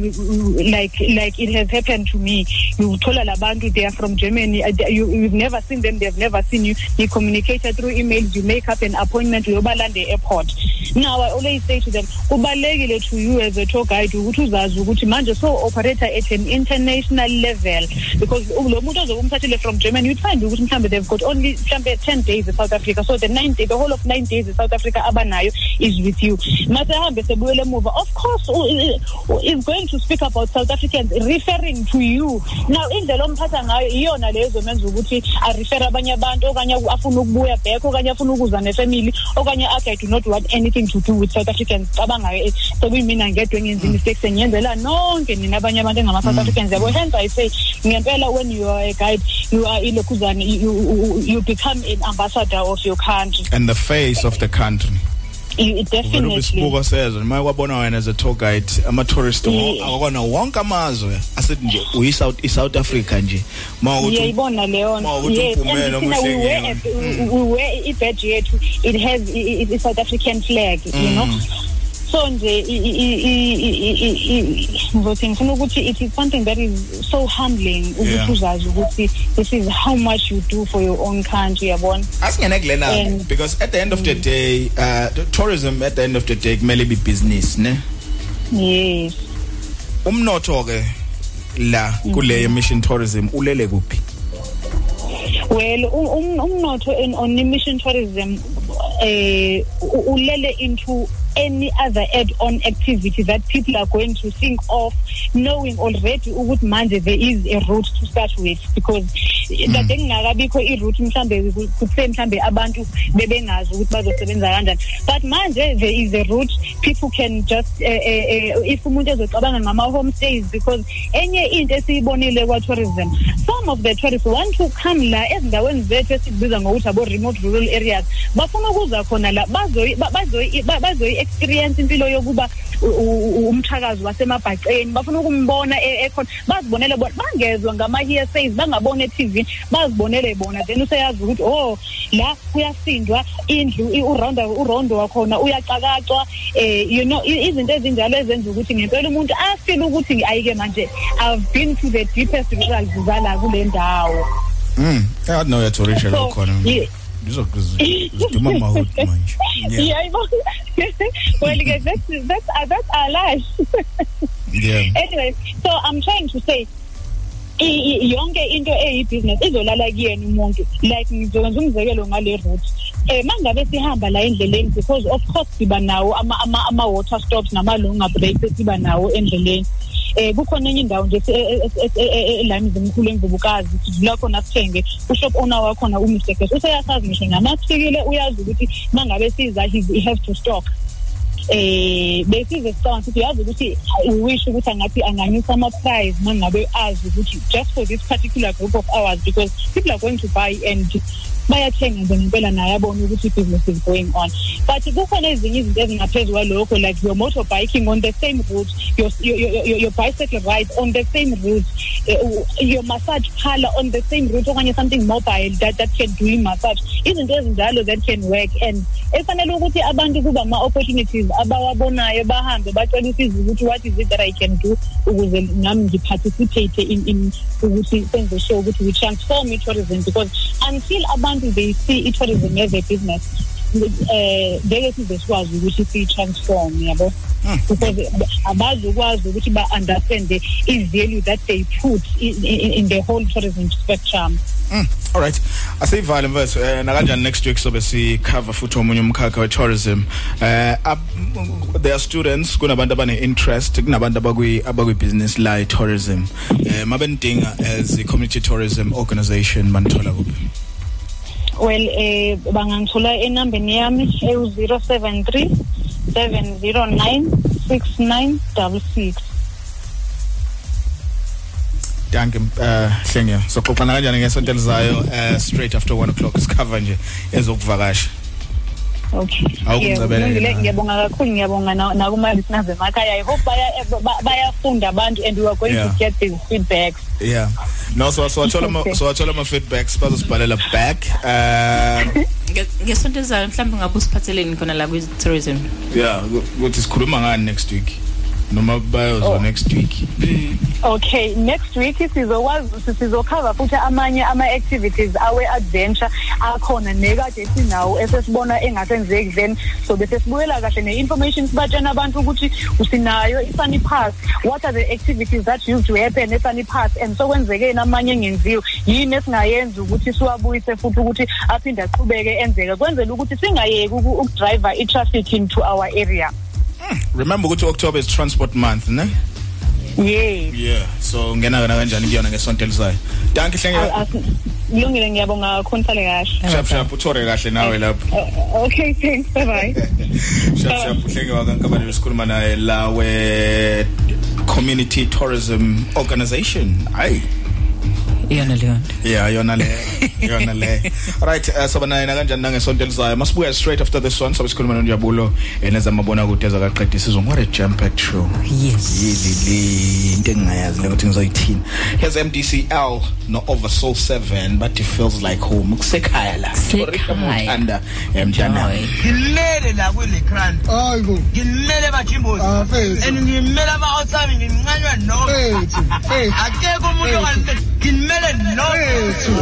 Speaker 9: like like it has happened to me. You thola labantu they are from Germany. Uh, you you've never seen them they've never seen you. You communicated through emails you make up an appointment uyobalanda airport now i always say to them kubalekile to you as a tour guide ukuthi uzazi ukuthi manje so operator at an international level because lo muntu ozokumthathile from Germany you'd find ukuthi mhlambe they've got only mhlambe 10 days in South Africa. So the 9 day the whole of 9 days in South Africa abanayo is with you. Mase hambe sebuyele emuva of course u- u- is going to speak about South Africans referring to you. Now indlela omphatha ngayo iyona lezo menza ukuthi a refer abanye abantu okanye afuna ukubuya back okanye afuna ukuza nefamily okanye athi i do not want anything to do with South Africans cabangayo. Eh, sekuyimina ngedwa engenza mistakes engiyenzela nonke nina abanye abantu engama South Africans yabo. Hence i say ngempela when you are a guide you are ilokhuzana you, you, you become an ambassador of your country.
Speaker 1: And the face of the country.
Speaker 9: You definitely
Speaker 1: ubisibuko sezo noma kwabona wena as a tour guide ama tourist
Speaker 9: Yeah.
Speaker 1: akona wonke amazwe. Asithi nje uyi South South Africa nje. Mawukuthi
Speaker 9: ngiyayibona leyo thina
Speaker 1: uma
Speaker 9: we wear wear i-badge yethu. It has i- i- i South African flag you
Speaker 1: Mm.
Speaker 9: know? So nje ngizothi ngifuna ukuthi it is something that is so humbling ukuthi uzazi ukuthi this is how much you do for your own country yabona?
Speaker 1: Asingene kulena because at the end of the day uh the tourism at the end of the day kumele be business ne?
Speaker 9: Yes.
Speaker 1: Umnotho ke la kule mission tourism ulele kuphi?
Speaker 9: Well um- um- umnotho on mission tourism eh ulele into any other add-on activity that people are going to think of knowing already ukuthi manje there is a route to start with because kade kungakabikho i-route mhlambe kuthe mhlambe abantu bebengazi ukuthi bazosebenza kanjani. But manje there is a route people can just eh, eh, eh, if umuntu ezocabanga ngama-homestays because enye into esiyibonile kwa-tourism some of the tourists want to come la ezindaweni zethu esikubiza ngokuthi abo-remote rural areas bafuna ukuza khona la bazoyi- ba- bazoyi- ba- bazoyi-experience impilo yokuba u- u- u- umthakazi wasemabhaceni. Bafuna ukumbona e- ekhona. Bazibonele bona bangezwa ngama-hearsays bangabona e-tv bazibonele bona. Then useyazi ukuthi oh la kuyasindwa indlu i- urondo urondo wakhona uyacakacwa eh you know i- izinto ezinjalo ezenza ukuthi ngempela umuntu afile ukuthi ayike manje. I've been to the deepest rurals zala kule ndawo.
Speaker 1: Mm i know yathi orisha
Speaker 9: So,
Speaker 1: lo khona. Ngizokuziduma mahut manje
Speaker 9: yayibona well ke that's that's uh, that's our life.
Speaker 1: Yeah
Speaker 9: anyway so i'm trying to say yonke into eyibusiness izolala kuyena umuntu like ngizokwenza umzekelo ngale route. Eh mangabe sihamba la endleleni because of course siba nawo ama ama, water stops nama longer breaks esiba nawo endleleni. Eh kukhona enye indawo nje elami zimkhulu emvubukazi sidlula khona sithenge ushop owner wakhona uMr Ges useyasazi ngisho namasikile uyazi ukuthi mangabe siza he he has to stock. Eh besize sicabanga ukuthi uyazi ukuthi uwisho ukuthi angathi anganyusa ama price mangabe azi ukuthi just for this particular group of hours because people are going to buy and bayathenga nje ngempela naye abona ukuthi business is going on. But kukhona ezinye izinto ezingaphezulu kwalokho like your motorbiking on the same route your your, your, your bicycle ride on the same route uh, your massage parlor on the same route okanye something mobile that that can do massage izinto ezinjalo that can work and efanele ukuthi abantu kuba ama opportunities abawabonayo bahambe bacela usizo ukuthi what is it that I can do ukuze nami ngiparticipate in in ukuthi senze sure ukuthi we transform tourism because until abantu they see tourism as a business eh ngeke size sikwazi ukuthi si transform yabo because abazukwazi ukuthi ba understand the value that they put in, in, in the whole tourism spectrum.
Speaker 1: Mm, all right. Asivale mfethu eh nakanjani next week sobe si cover futhi omunye umkhakha we tourism eh there are students kunabantu abane interest kunabantu abakwi abakwi business la tourism eh mabenidinga as a community tourism organization manithola kuphi?
Speaker 9: Well eh bangangithola enambeni yami e073 709 6966
Speaker 1: Danke eh hlenge. Soxoxana kanjani ngesonto elizayo eh straight after 1 o'clock? Isicover nje ezokuvakasha.
Speaker 9: Okay.
Speaker 1: Awukuncebele
Speaker 9: Ngiyabonga
Speaker 1: yena.
Speaker 9: ngiyabonga kakhulu ngiyabonga na- nakuma listeners emakhaya. I hope baya ba- bayafunda abantu and we are going
Speaker 1: Yeah.
Speaker 9: to get these feedbacks.
Speaker 1: yeah no so so wathola ama
Speaker 9: Okay.
Speaker 1: so wathola ama feedbacks bazosibhalela back eh
Speaker 2: Nge- ngesonto elizayo mhlawumbe ngabe usiphatheleni khona la kwi-tourism
Speaker 1: yeah ukuthi sikhuluma ngani next week noma bayozwa next week.
Speaker 9: Okay, next week sizokwazi sizocover futhi amanye ama activities awe adventure akhona nekade sinawo esesibona engasenzeki then so bese sibuyela kahle ne-information sibatshena abantu ukuthi usinayo i-sunny pass. What are the activities that used to happen e-sunny pass? And so kwenzekeni amanye engenziwe yini esingayenza ukuthi siwabuyise futhi ukuthi aphinde aqhubeke enzeke? Kwenzela ukuthi singayeki uku- ukudriver i-traffic into our area.
Speaker 1: Remember ukuthi October is transport month ne?
Speaker 9: Yes.
Speaker 1: Yeah so ngena kana kanjani kuyona ngesonto elizayo danke hlenge.
Speaker 9: Kulungile ngiyabonga sale kahle.
Speaker 1: Shap shap uthore kahle nawe lapho.
Speaker 9: Okay thanks bye bye
Speaker 1: shap shap hlenge wakankabani besikhuluma naye la we community tourism organization. Hayi
Speaker 2: iyona leyo
Speaker 1: yeah yona le yona le right uh, soba naye kanjani nangesonto elizayo? Masibuya straight after this one. Sobe sikhuluma noNjabulo enezamabona kude zakaqedisa sizwe what a jam packed show.
Speaker 2: Yes.
Speaker 1: Yilili into engingayazi le ukuthi ngizoyithina here's MDCL no over soul 7 but it feels like home. Kusekhaya la. Mothanda emjana
Speaker 10: ngimele la kule grant
Speaker 11: hayibo.
Speaker 10: Ngimele bajimbozi
Speaker 11: Ah,
Speaker 10: and ngimele ama-outsami ngimncanywa no.
Speaker 11: Mfethu, mfethu.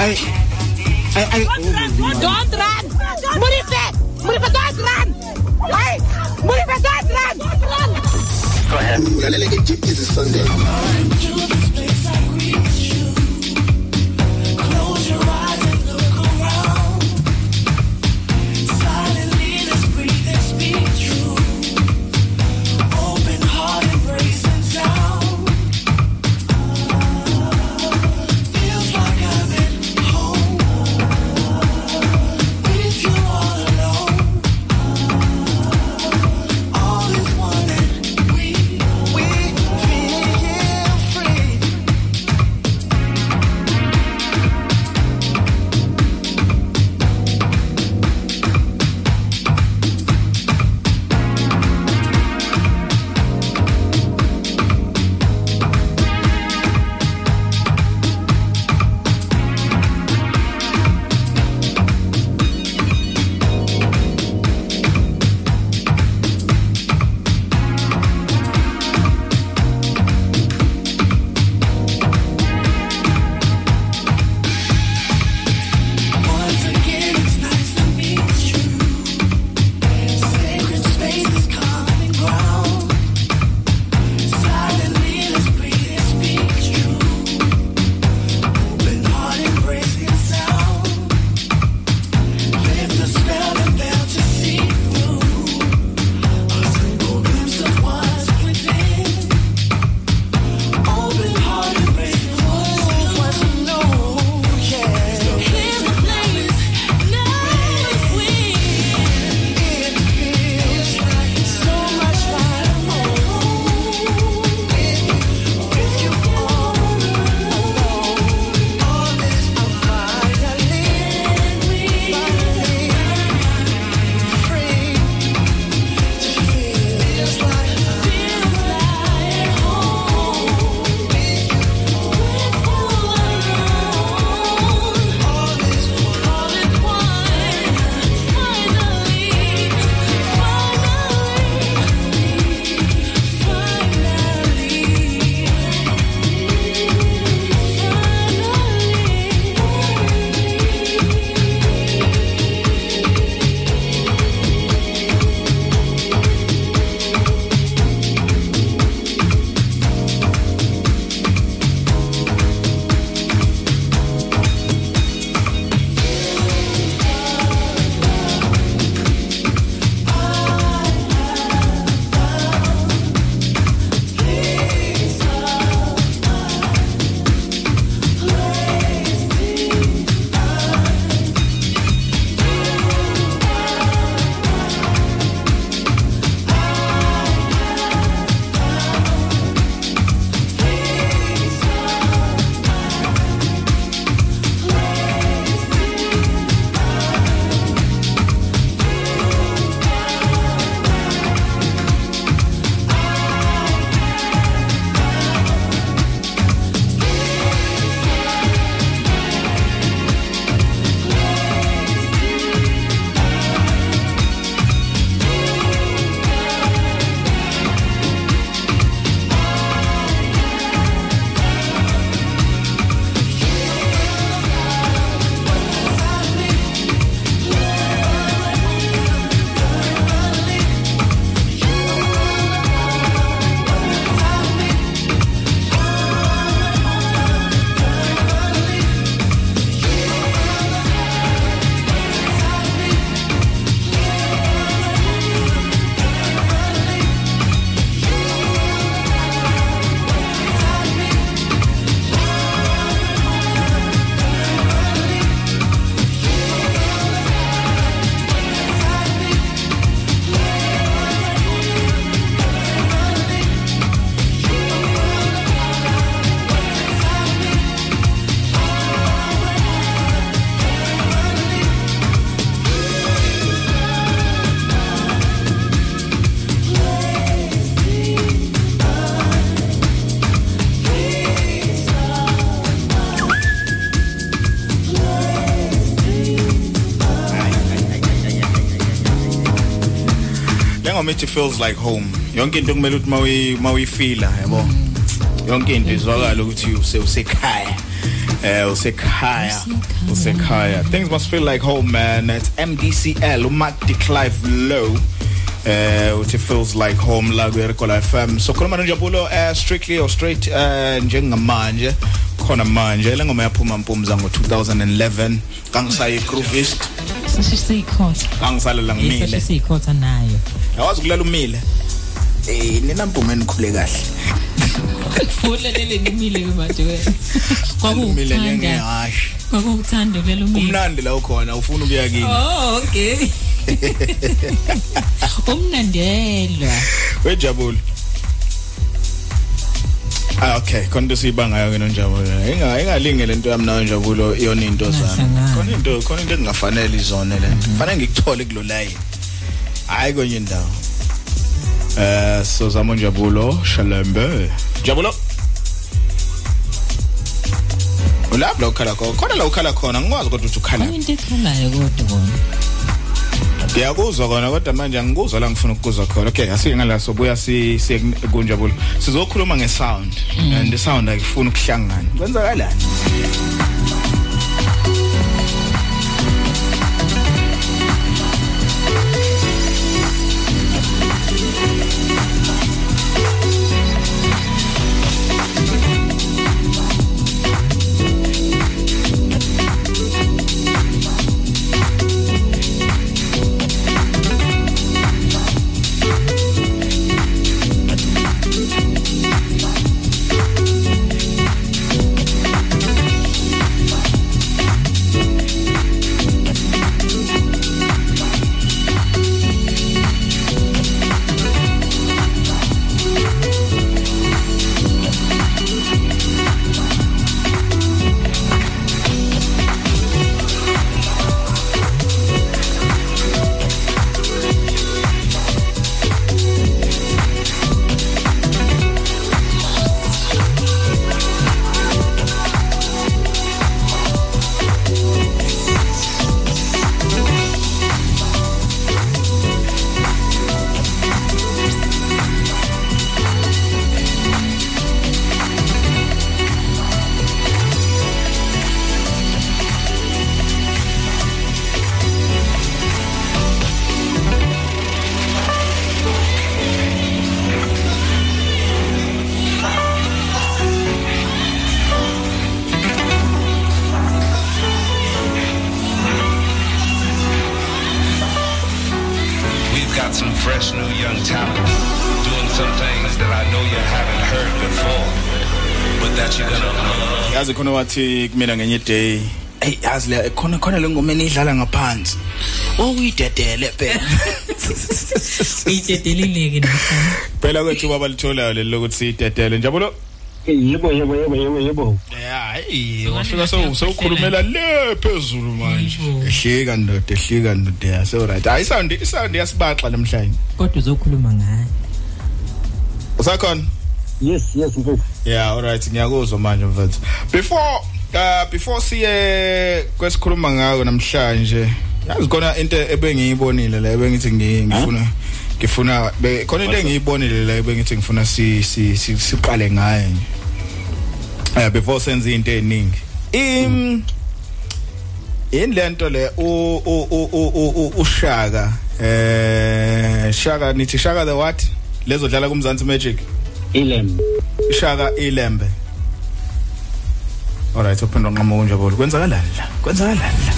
Speaker 10: akekho umuntu ongalimele ngimele no
Speaker 11: Mfethu.
Speaker 8: Don't run! Murife! Murife, don't run! Hey! Murife, don't run! Don't run!
Speaker 11: ulalela ke deep is sunday
Speaker 10: We
Speaker 1: ngoma ethi feels like home. Yonke into kumele ukuthi mawi mawuyifila yabo? Yonke into izwakala ukuthi use usekhaya. Eh usekhaya usekhaya. Things must feel like home man. It's MDCL uMark de Clive Low eh uthi feels like home la ku Recola FM so khuluma noNjabulo eh strictly or straight eh njengamanje khona manje. Le ngoma yaphuma mpumza ngo 2011 kangisayi groovist
Speaker 2: sisikhotha
Speaker 1: angisalela ngimile.
Speaker 2: Sisikhotha nayo.
Speaker 1: Awazi kulala umile? Eh nina mpuma enikhule kahle.
Speaker 2: Ulelele ngimile ke manje wena.
Speaker 1: Umile
Speaker 2: kwakuthanda
Speaker 1: njengehashi
Speaker 2: kwakuthanda kulela umile.
Speaker 1: Umnandi la ukhona ufuna ukuya kini.
Speaker 2: Oh okay. Umnandelwa.
Speaker 1: Wejabule. Ah okay. Khona into siyibangayo ke nonjabulo inga ingalinge lento yami nayo njabulo iyona into zami
Speaker 2: Ngahlangana.
Speaker 1: khona into khona into engafanele izone le kufanele ngikuthole kulo line. Hayi kwenye indawo. Eh so zamo njabulo shalembe. Jabulo ulapha la ukhala khona? Khona la ukhala khona? Ngikwazi kodwa uthi ukhala.
Speaker 2: Into ekhalayo kodwa bona.
Speaker 1: Ngiyakuzwa kona kodwa manje angikuzwa la ngifuna ukuzwa khona. Okay asike ngala sobuya si siye kunjabulo sizokhuluma ngesound and the sound ayifuna ukuhlangana. Kwenzakalani? Wathi kumina ngenye day hey yazi le khona khona le ngoma enidlala ngaphansi. Okuyidedele phela.
Speaker 2: Iyidedelileke namhlanje.
Speaker 1: Phela kwethu baba litholayo leli lokuthi siyidedele. Njabulo
Speaker 12: yebo yebo yebo yebo yebo.
Speaker 1: Hayi wafika so sewukhulumela le phezulu manje. Ehlika ndoda ehlika ndoda ya so right. Hayi sound isound yasibaxa namhlanje.
Speaker 2: Kodwa uzokhuluma ngayo
Speaker 1: usakhona?
Speaker 12: Yes yes mfethu.
Speaker 1: Yeah all right ngiyakuzwa manje mfethu. Before uh before siye kwesikhuluma ngayo namhlanje yazi khona into ebengiyibonile la ebengithi ngi- ngifuna ngifuna khona into engiyibonile la ebengithi ngifuna si si si- siqale ngayo nje. Eh before senze into eziningi im yini lento le? U- u u- ushaka eh shaka nithi shaka the what? Lezo dlala kumzansi magic?
Speaker 12: Ilembe.
Speaker 1: Shaka ilembe. Alright uphendwa nqama kunjabolo kwenzakalani la? Kwenzakalani la?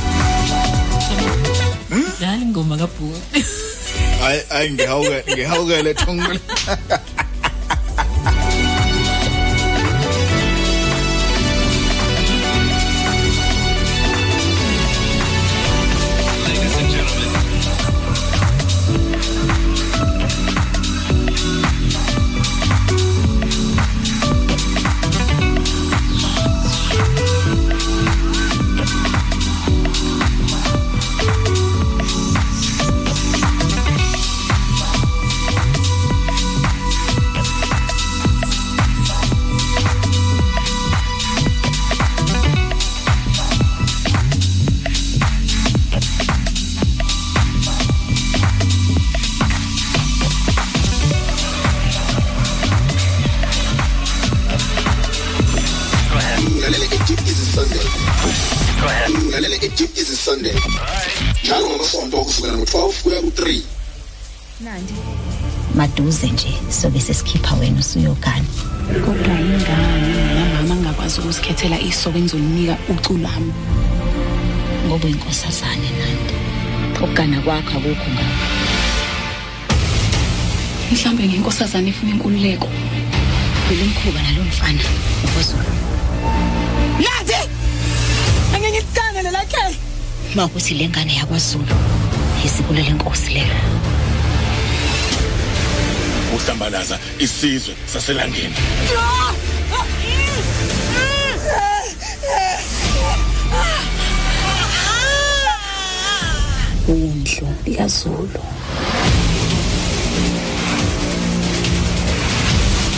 Speaker 2: Dlala ingoma kabhuku
Speaker 1: hayi hayi ngihawuke ngihawukele thongole
Speaker 13: ngingakwazi ukuzikhethela isoka engizolinika uculami
Speaker 14: ngoba uyinkosazane nandi ukugana kwakho akukho ngakho.
Speaker 13: Mhlawumbe ngenkosazane efuna inkululeko.
Speaker 14: Phela umkhuba nalo mfana ukwazulu
Speaker 13: nandi! Angeke ngikuthande lelakhe
Speaker 14: uma ukuthi le ngane yakwazulu yisibulo lenkosi lelo
Speaker 15: uhlambalaza isizwe saselangeni
Speaker 13: undlo likazulu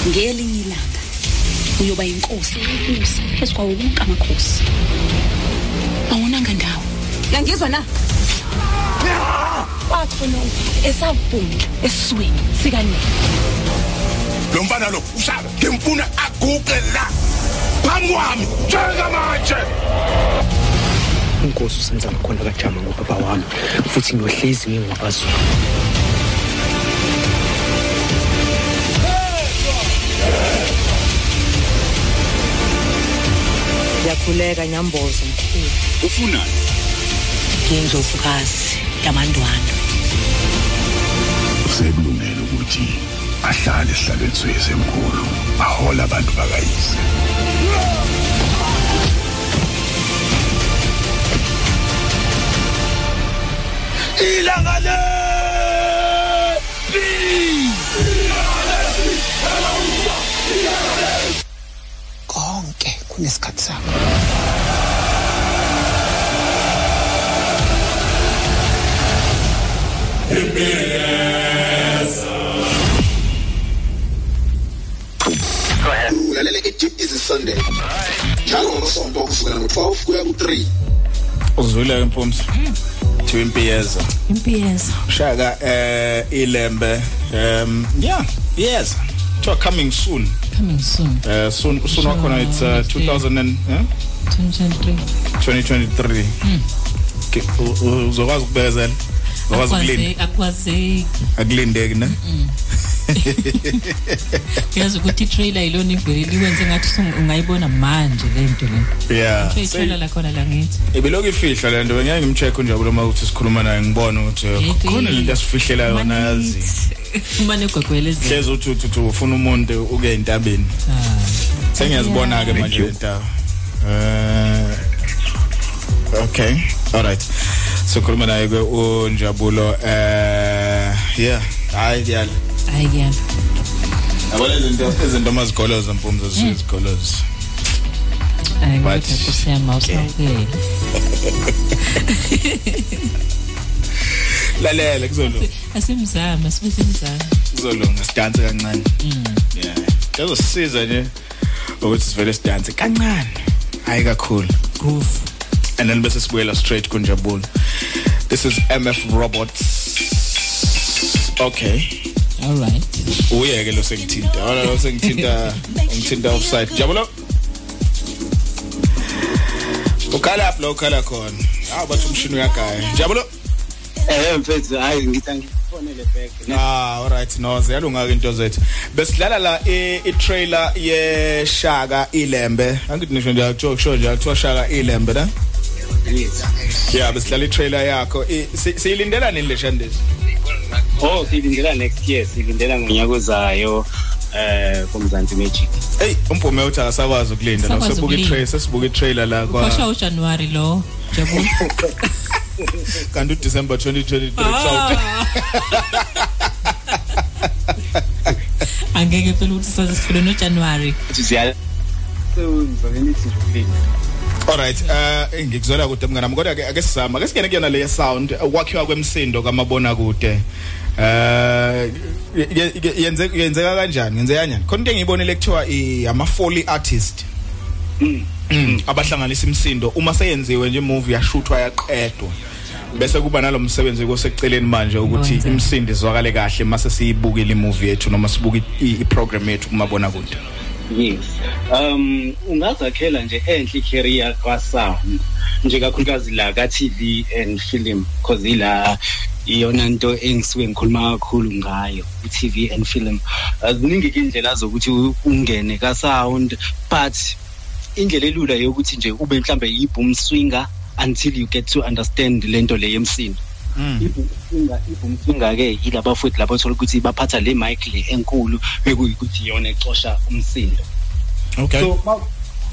Speaker 13: ngelinye ilanga uyoba yinkosi yokubusa phezu kwawo wonke amakhosi. Awunanga ndawo. Yangizwa na? Wathona esavunga esiswini sikanini
Speaker 15: lo mfana lo ushaka ngimfuna aguqe la. Phambi kwami njengamanje.
Speaker 16: Inkosi usenza ngakhona kajama ngobaba wami futhi ngiyohlezi ngingwakazulu
Speaker 17: ngiyakhuleka nyambozo mkhulu.
Speaker 15: Ufunani?
Speaker 17: Ngiyindlovukazi yamandwandwe
Speaker 15: sekulungele ukuthi ahlale esihlalweni soyesemkhulu ahola abantu bakayise. Ilanga
Speaker 16: konke kunesikhathi sakho.
Speaker 11: Ulalela ideep easy Sunday. Njalo ngomasonto kusukela ngo-12 kuya ku-3
Speaker 1: uzwile ke mpumsi thiwa impiyeza
Speaker 2: impiyeza
Speaker 1: shaka eh ilembe um yeah yes. To coming soon.
Speaker 2: Coming soon.
Speaker 1: Uh soon soon wakhona it's uh, 2000 and eh?
Speaker 2: 2023
Speaker 1: 2023
Speaker 2: Mm.
Speaker 1: Ke- u- u- uzokwazi ukubezela? Uzokwazi ukulinda
Speaker 2: akwazeki.
Speaker 1: Akulindeki ne?
Speaker 2: uyazi ukuthi i-trailer yilona ivele iwenze ngathi usunga- ungayibona manje le nto le.
Speaker 1: Yeah.
Speaker 2: Kuthiwa i-trailer lakhona la ngithi.
Speaker 1: Ibilokhu ifihla le nto ngeke ngimcheck unjabulo uma ukuthi sikhuluma naye ngibone ukuthi
Speaker 2: Yeki.
Speaker 1: khona lento asifihlela yona yazi.
Speaker 2: umane gwegwelezela
Speaker 1: hlezi uthi uthi uthi ufuna umuntu uke entabeni sengiyazibona ke manje le nto. Eh okay. All right. Sikhuluma naye ke unjabulo eh yeah. Hayi yala
Speaker 2: hayi kuyala
Speaker 1: yabona izinto izinto mazigoloza mpumzo zizigoloza
Speaker 2: hayi
Speaker 1: But-
Speaker 2: kodwa nkosi yami awusawukele
Speaker 1: lalela kuzolunga.
Speaker 2: Asimzama sibe simzama.
Speaker 1: Kuzolunga sidanse kancane. Yeah. Kuzosisiza nje ukuthi sivele sidanse kancane. Hayi kakhulu.
Speaker 2: Groove
Speaker 1: and then bese sibuyela straight kunjabulo. This is mf robots. Okay.
Speaker 2: All right.
Speaker 1: Uyeke lo sengithinta. Wala lo sengithinta ngithinta offside. Jabulo ukhala lapho lo ukhala khona. Hawu bathi umshini uyagaya. Jabulo
Speaker 12: eh mfethu hayi back
Speaker 1: Ah alright no ziyalunga ke into zethu. Besidlala la i trailer ye Shaka Ilembe. Angithi nisho nje joke show nje kuthiwa Shaka Ilembe la yeah besidlala i trailer yakho. Siyilindela nini le shandezi
Speaker 12: oh silindela next year silindela ngonyaka ozayo eh kumzansi magic.
Speaker 1: Hey umphume uthi akasakwazi ukulinda la
Speaker 2: Sakwazi
Speaker 1: sibuka i
Speaker 2: ukulinda.
Speaker 1: trailer sesibuka i trailer la kwa
Speaker 2: ujanuwari lo jabula
Speaker 1: kanti u December 2023 out
Speaker 2: angeke phela ukuthi saze sifule nojanuwari
Speaker 12: siya so ngizobe nithi ukulinda
Speaker 1: Alright eh ngikuzwela kude mngana kodwa ke ake sizama ake singene kuyona le sound ukwakhiwa kwemsindo kamabona kude eh ye- ye- yenze yenzeka kanjani ngenzeka kanjani khona into engiyibonile kuthiwa i- ama foley artist Mm, abahlanganisa imsindo uma seyenziwe nje movie yashuthwa yaqedwa. Bese kuba nalomsebenzi koseceleni manje ukuthi
Speaker 2: Wenza.
Speaker 1: imsindo izwakale kahle mase siyibukile imovie yethu noma sibuka i- i program yethu kumabona kude
Speaker 12: yes. Um ungazakhela nje enhle career kwa sound nje kakhulukazi la ka TV and film because ila iyona nto engisuke ngikhuluma kakhulu ngayo i-TV and film. Uh, ziningi ke indlela zokuthi u- ungene ka sound but indlela elula yokuthi nje ube mhlambe yi-boom swinger until you get to understand lento le yemsindo. Ibhumsinga ibhumsinga ke yilaba futhi labo thola ukuthi baphatha le mic le enkulu bekuyikuthi yona ecosha umsindo.
Speaker 1: Okay.
Speaker 12: So ma-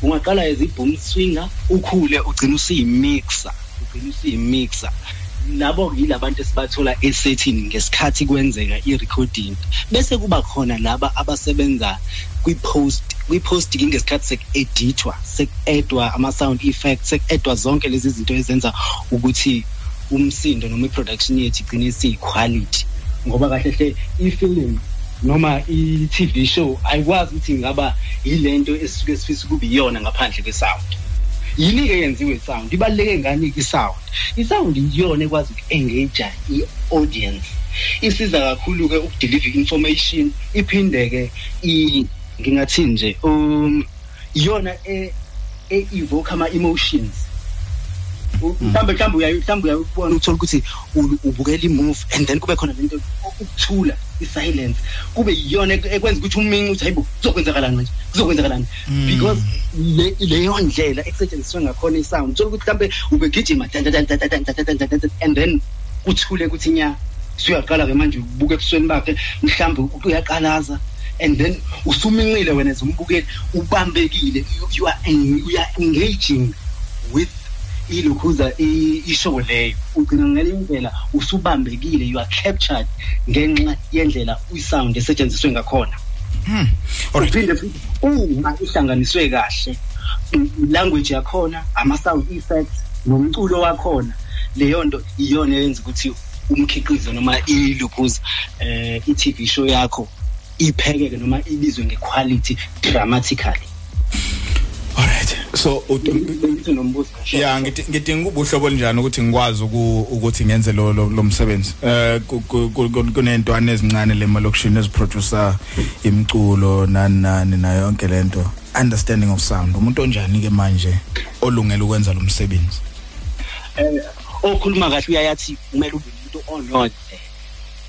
Speaker 12: ungaqala as ibhoom swinger ukhule ugcina usiyimixer ugcina usiyimixer. Labo yilabantu esibathola esetini ngesikhathi kwenzeka i-recording. Bese kuba khona laba abasebenza kwi-post kwi-post ngesikhathi seku-edithwa seku-edwa ama-sound effects seku-edwa zonke lezi zinto ezenza ukuthi umsindo noma i-production yethu igcine isiyi-quality ngoba kahle hle i-film noma i-tv show ayikwazi ukuthi ingaba yilento esisuke sifisa ukuba iyona ngaphandle kwe-sound. Yini-ke yenziwe i-sound ibaluleke ngani-ke i-sound? I-sound iyona ekwazi uku-engage i-audience. Isiza kakhulu-ke ukudeliver information iphinde-ke i- ngingathi nje um iyona e- e-evoke ama-emotions. mhlambe mhlambe uyayi mhlambe uyakubona uthola ukuthi ubukela imove and then kube khona lento ukuthula isilence kube yiyona ekwenza ukuthi umingi uthi hayibo kuzokwenzakalani manje kuzokwenzakalani because le leyo ndlela esetshenziswa ngakhona isound uthola ukuthi mhlambe ubegijima and then kuthule ukuthi nya siyaqala ke manje ubuke ebusweni bakhe mhlambe uyaqalaza and then usuminqile wena zombukeli ubambekile you are you are engaging with ilokhuza i- ishow leyo. Ugcina ngale ndlela usubambekile you are captured ngenxa yendlela isound esetshenziswe ngakhona. Uphinde futhi uma ihlanganiswe kahle i- language yakhona ama-sound effects nomculo wakhona leyo nto iyona eyenza ukuthi umkhiqizo noma ilokhuza eh i-tv show yakho iphekeke noma ibizwe nge-quality dramatically.
Speaker 1: So
Speaker 12: bengithi nombuzo
Speaker 1: ya ngithi- ngidinga ubuhlobo olinjani ukuthi ngikwazi uku- ukuthi ngenze lo lo lo msebenzi? Eh ku- ku- ku- ku- kunentwana ezincane le malokishini eziproducer imculo nani nani nayo yonke lento understanding of sound. Umuntu onjani ke manje olungele ukwenza lo msebenzi?
Speaker 12: Eh okhuluma kahle uyayathi kumele ube umuntu onodle.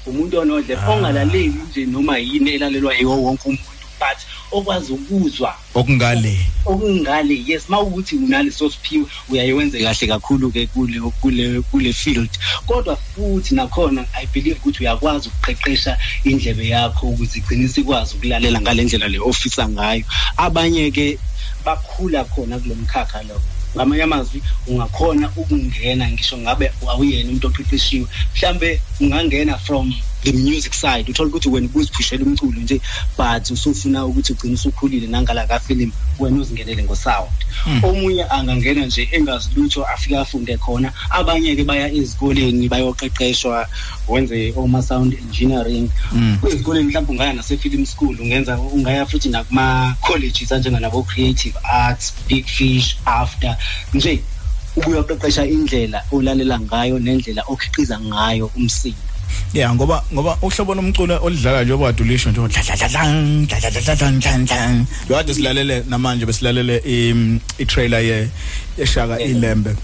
Speaker 12: Umuntu onodle ongalaleli nje noma yini elalelwa yiwo wonke umuntu. But okwazi ukuzwa.
Speaker 1: Okungale.
Speaker 12: Okungale yes mawukuthi unaleso siphiwe uyayenze kahle kakhulu ke kule kule kule field. Kodwa futhi nakhona i believe ukuthi uyakwazi ukuqeqesha indlebe yakho ukuze igcine ikwazi ukulalela ngalendlela le ofisa ngayo. Abanye ke bakhula khona kulo mkhakha lo. Ngamanye amazwi ungakhona ukungena ngisho ngabe awuyena umuntu oqeqeshiwe. Mhlambe ungangena from the music side uthola ukuthi wena ubuziphushela umculo nje but usufuna ukuthi ugcine usukhulile nangala ka film wena uzingenele ngosound. Omunye angangena nje engazi lutho afika afunde khona abanye ke baya ezikoleni bayoqeqeshwa wenze oma sound engineering ezikoleni mhlawumbe ungaya nase film school ungenza ungaya futhi nakuma colleges anjenganabo creative arts big fish after. Nje ukuyoqeqesha indlela olalela ngayo nendlela okhiqiza ngayo umsindo.
Speaker 1: Yeah ngoba ngoba uhlobo lomculo olidlala njengoba wadulisho nje dladladladlang dladladladlang lo kade silalele namanje besilalele i trailer ye yeshaka ilembe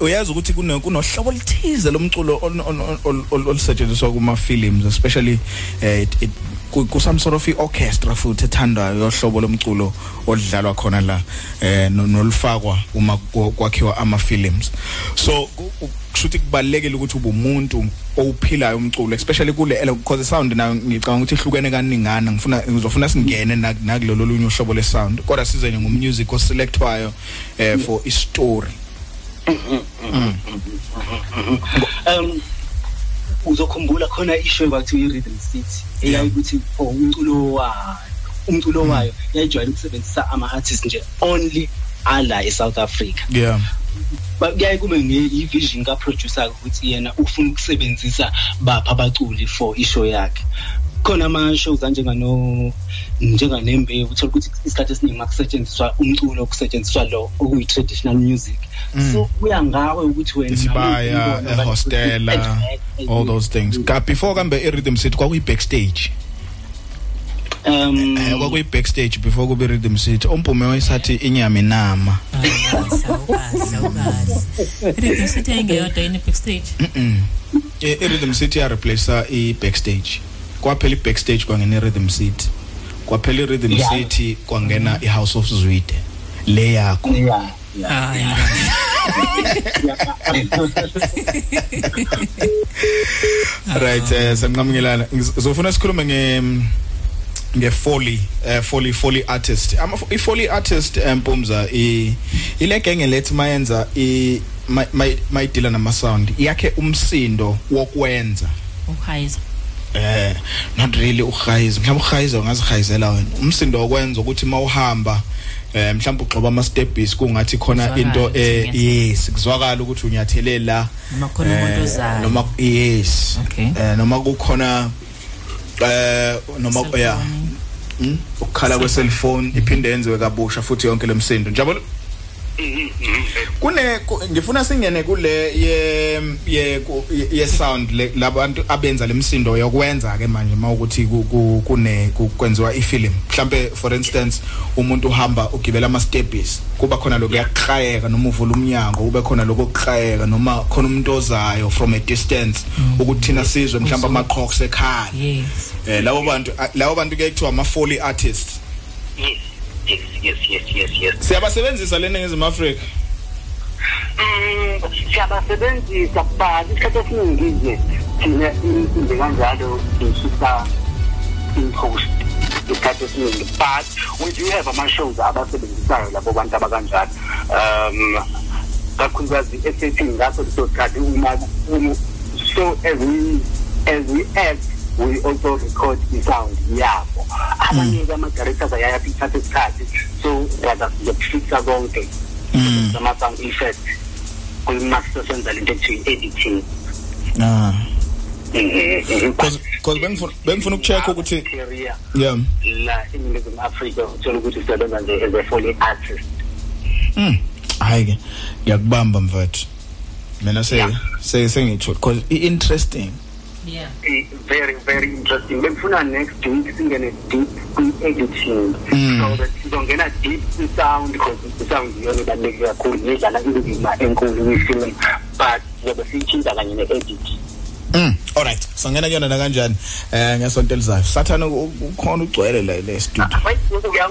Speaker 1: uyazi ukuthi kuno kunohlobo olithize lomculo ol- ol- ol- ol- olusetshenziswa kuma films especially eh, ku some sort of orchestra futhi ethandayo yohlobo lomculo olidlalwa khona la eh no- nolufakwa uma kwakhiwa ama films so kushuthi kubalekile ukuthi ube umuntu owuphilayo umculo especially kule ele- because sound na ngicabanga ukuthi ihlukene kaningana. Ngifuna ngizofuna singene nak- nakulolu lunye uhlobo le sound kodwa size nje ngumusic oselectwayo eh for i story.
Speaker 12: Um uzokhumbula khona isho kwathiwa i-rhythm city eyayikuthi for umculo wayo umculo wayo yayijwayele ukusebenzisa ama-artist nje only ala e-south africa.
Speaker 1: Yeah.
Speaker 12: Ba- kuyaye kube nge-vision ka-producer ukuthi yena ufuna ukusebenzisa bapha abaculi for ishow yakhe. Khona ama-shows anjengano njenganembewu uthola ukuthi isikhathi esiningi uma kusetshenziswa umculo kusetshenziswa lo okuyi-traditional music. So kuya ngawe ukuthi wena
Speaker 1: isibaya ehostela all those things. ka before kambe i rhythm city kwakuyi backstage
Speaker 12: um
Speaker 1: eh kwakuyi backstage before kube rhythm city umpume wayesathi inyama inama.
Speaker 2: Rhythm City ayingeyodwa yini backstage?
Speaker 1: Mhm i rhythm city ya replace i backstage. Kwaphela i backstage kwangena rhythm city. Kwaphela i rhythm
Speaker 12: Yeah.
Speaker 1: city kwangena i house of zwide. Le yakho.
Speaker 2: Hayi
Speaker 1: right eh semnqamukelana ngizofuna sikhulume nge nge foley eh foley foley artist. Ama i foley artist empumza i ile genge lethi mayenza i mayidila nama sound yakhe umsindo wokwenza.
Speaker 2: Uhayiza.
Speaker 1: Eh not really uhayiza. Mhlawumbe uhayiza ungazihayizela wena. Umsindo wokwenza ukuthi mawuhamba eh mhlawumbe ugxoba ama stepis kungathi khona into eh yes kuzwakala ukuthi unyathele la
Speaker 2: Noma khona umuntu
Speaker 1: eh,
Speaker 2: ozayo.
Speaker 1: noma yes.
Speaker 2: Okay.
Speaker 1: eh noma kukhona eh noma yeah. Hmm? ukukhala kwe cellphone iphinde yenziwe kabusha futhi yonke lemsindo njalo kune ku- ngifuna singene kule ye ye sound labantu abenza lemsindo yokwenza ke manje mawukuthi ku- ku- kune ku- kwenziwa ifilm. Mhlambe for instance umuntu uhamba ugibela ama stepis kuba khona lokuyakrayeka noma uvula umnyango kube khona lokukrayeka noma khona umuntu ozayo from a distance ukuthi thina sizwe mhlawumbe amaqhoqo sekhaya
Speaker 2: yes.
Speaker 1: Eh labo bantu labo bantu ke kuthiwa ama foley artists.
Speaker 6: Yes. Yes yes yes yes yes.
Speaker 1: Siyabasebenzisa lena ngezimu Africa
Speaker 6: Mm, siyabasebenzisa but isikhathi esiningi nje thina into kanjalo sisusa in-post isikhathi esiningi. But we do have ama-shows abasebenzisayo labo bantu abakanjalo um kakhulukazi esethi ngaso leso sikhathi uma- so as we as we act we also record i-sound yabo. Abanye-ke ama-directors ayayaphi ithatha isikhathi so rather sizokufixa konke. Ama-sound effect kwi-master senza lento ekuthiwa i-editing.
Speaker 1: Ah.
Speaker 6: Mhm.
Speaker 1: cause cause bengifuna bengifuna ukucheck ukuthi
Speaker 6: criteria
Speaker 1: yeah.
Speaker 6: la eningizimu afrika uthola ukuthi usebenza nje as a foley artist.
Speaker 1: Mm hayi ke ngiyakubamba mfethu. Mina se se sengitho cause i interesting
Speaker 2: yeah.
Speaker 6: Eh, very very interesting. Bengifuna next week singene deep kwi-editing.
Speaker 1: Mm.
Speaker 6: so that sizongena deep kwi-sound because i-sound iyona ibaluleke kakhulu nedlala indima enkulu kwi-film but zobe siyitshintsha kanye ne-edit.
Speaker 1: Mm alright sangena kuyona na kanjani eh ngesonto elizayo? Sathana u- ukhona ugcwele la le studio.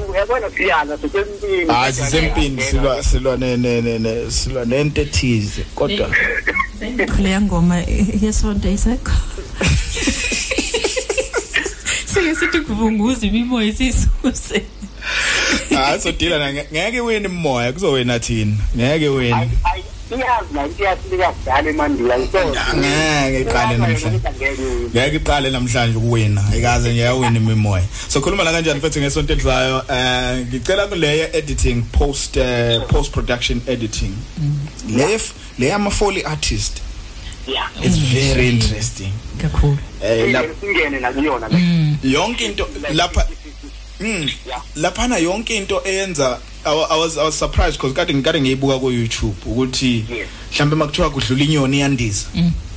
Speaker 6: Uyabona siyala sisempini.
Speaker 1: Hayi sisempini silwa silwa ne ne ne- ne silwa nento ethize kodwa
Speaker 2: leya ngoma yesonto isekho sike sithi kuvunguza imimoya isisuse
Speaker 1: hayi so dila na ngeke wini moya kuzowena thina. Ngeke wini
Speaker 6: iyazi la into yasilika kudala emandulo
Speaker 1: ngeke iqale namhlanje. ngeke iqale namhlanje ukuwina ayikaze nje yawina imimoya. So khuluma la kanjani mfethu ngesonto elizayo eh ngicela kuleya editing post eh, post production editing. Le le ama foley artist
Speaker 6: yeah.
Speaker 1: It's very interesting.
Speaker 2: Kakhulu.
Speaker 1: Eh la-
Speaker 6: singene nakuyona.
Speaker 1: Yonke into lapha mm. Laphana yonke into eyenza I wa- I was I was surprised because kade ngikade ngiyibuka ku YouTube ukuthi mhlambe makuthiwa kudlula inyoni iyandiza.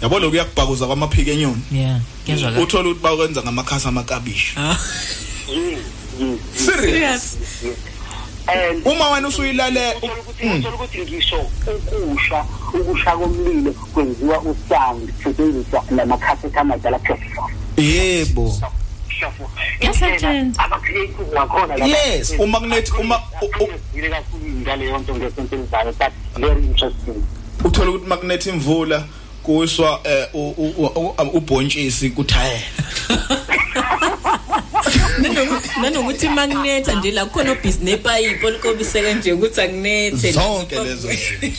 Speaker 1: Yabo lokhu yakubhakuza kwamaphiko enyoni?
Speaker 2: Yeah ngezwa
Speaker 1: uthola ukuthi bakwenza ngamakhasi amakabishi
Speaker 6: serious? And
Speaker 1: uma wena usuyilale
Speaker 6: uthola ukuthi ngisho ukusha ukusha komlilo kwenziwa usound kusetshenziswa lamakhasethi amadala
Speaker 1: yebo Yes, umagnet uma
Speaker 6: ile kakhulu ngaleyo nto ngesonto elizayo but very interesting
Speaker 1: uthola ukuthi magnet imvula eh, u- ubhontshisi kuthayela
Speaker 2: nanokuthi makunetha nje la kukhona obhizi nepayipi olikobiseke nje ukuthi akunethe
Speaker 1: zonke lezo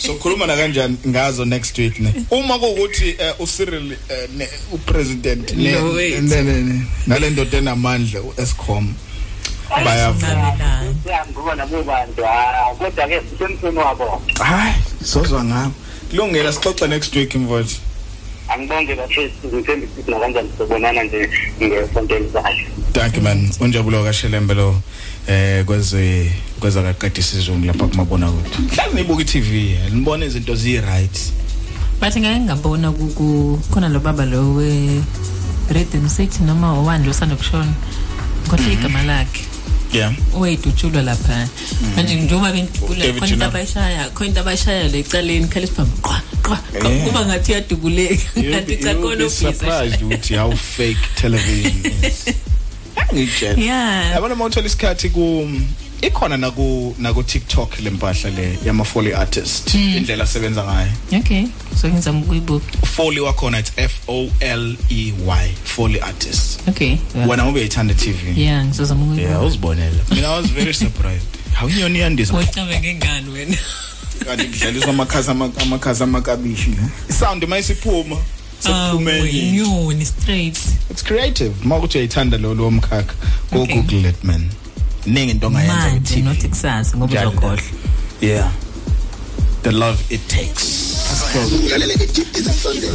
Speaker 1: so khuluma na kanjani ngazo next week ne? Uma kuukuthi eh, uCyril eh, ne- upresident ne-
Speaker 2: Lo wethu.
Speaker 1: ne- ne- ne- nale ndoda enamandla uEscom bayavuma
Speaker 6: siyambuka nabo bantu ah, kodwa-ke sisemthweni wabo?
Speaker 1: Hayi sozwa ngabo kulungela sixoxe next week mfowethu.
Speaker 6: Angibonge bafesi ngithemba ukuthi nakanjani sizobonana nje ngesonto elizayo
Speaker 1: thank you man. Unjabulo kashelembe lo eh kweze kweza kaqedisa isizungu lapha kumabona kude mhlawumbe nibuka iTV nibona izinto zi right
Speaker 2: but ngeke ngabona ku- ku- khona lo baba lo we rhythm city noma owani lo sanda kushona kodwa igama lakhe.
Speaker 1: Yeah.
Speaker 2: Owayidutshulwa lapha. Manje njengoba
Speaker 1: David
Speaker 2: khona into abayishaya khona into abayishaya le ecaleni khale sibhambe qwa qwa kuba ngathi uyadubuleka kanti cha khona
Speaker 1: surprised ukuthi how fake television is. Ngitshela
Speaker 2: Yeah.
Speaker 1: yabona mawuthola isikhathi ku ikhona naku naku TikTok lempahla le yama foley artist.
Speaker 2: Mm.
Speaker 1: indlela asebenza ngayo.
Speaker 2: Okay so ngizama ukuyibuka
Speaker 1: foley wakhona it's F O L E Y foley artist.
Speaker 2: Okay
Speaker 1: wena ube yithanda TV
Speaker 2: yeah ngizozama
Speaker 1: yeah
Speaker 2: ukuyibuka
Speaker 1: uzibonela mina I was very surprised. How inyoni yandisa
Speaker 2: Wacabe ngengane wena.
Speaker 1: Kanti kudlaliswa amakhaza ama- amakhaza amakabishi ne? Isound mayisiphuma sekuphumeni
Speaker 2: inyoni straight.
Speaker 1: It's creative. Mawukuthi uyayithanda lo lo mkhakha go
Speaker 2: Okay.
Speaker 1: google it man. Ningi into ongayenza
Speaker 2: manje
Speaker 1: ku-TV.
Speaker 2: not kusasa ngoba
Speaker 1: Njalo.
Speaker 2: uzokhohlwa
Speaker 1: yeah the love it takes
Speaker 11: ulalela ideep is a sunday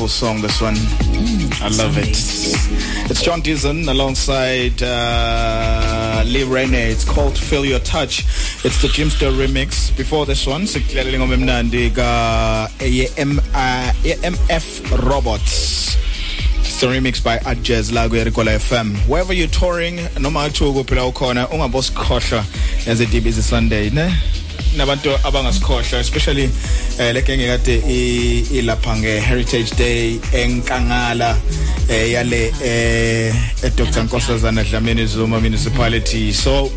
Speaker 1: beautiful, song. This one, I love it. It's John Dizon alongside uh, Lee Rene. It's called "Feel Your Touch." It's the Jimster remix. Before this one, sikulalela ngoma emnandi ka AM uh, AMF Robots. It's a remix by Adjez la kuyerikola FM. Wherever you're touring, noma athuko phela ukhona, ungabosikhohlwa as a DBZ Sunday, ne? nabantu abangasikhohlwa especially eh legenge kade i- ilapha nge Heritage Day enkangala eh yale eh e Dr Nkosazana Dlamini Zuma municipality. So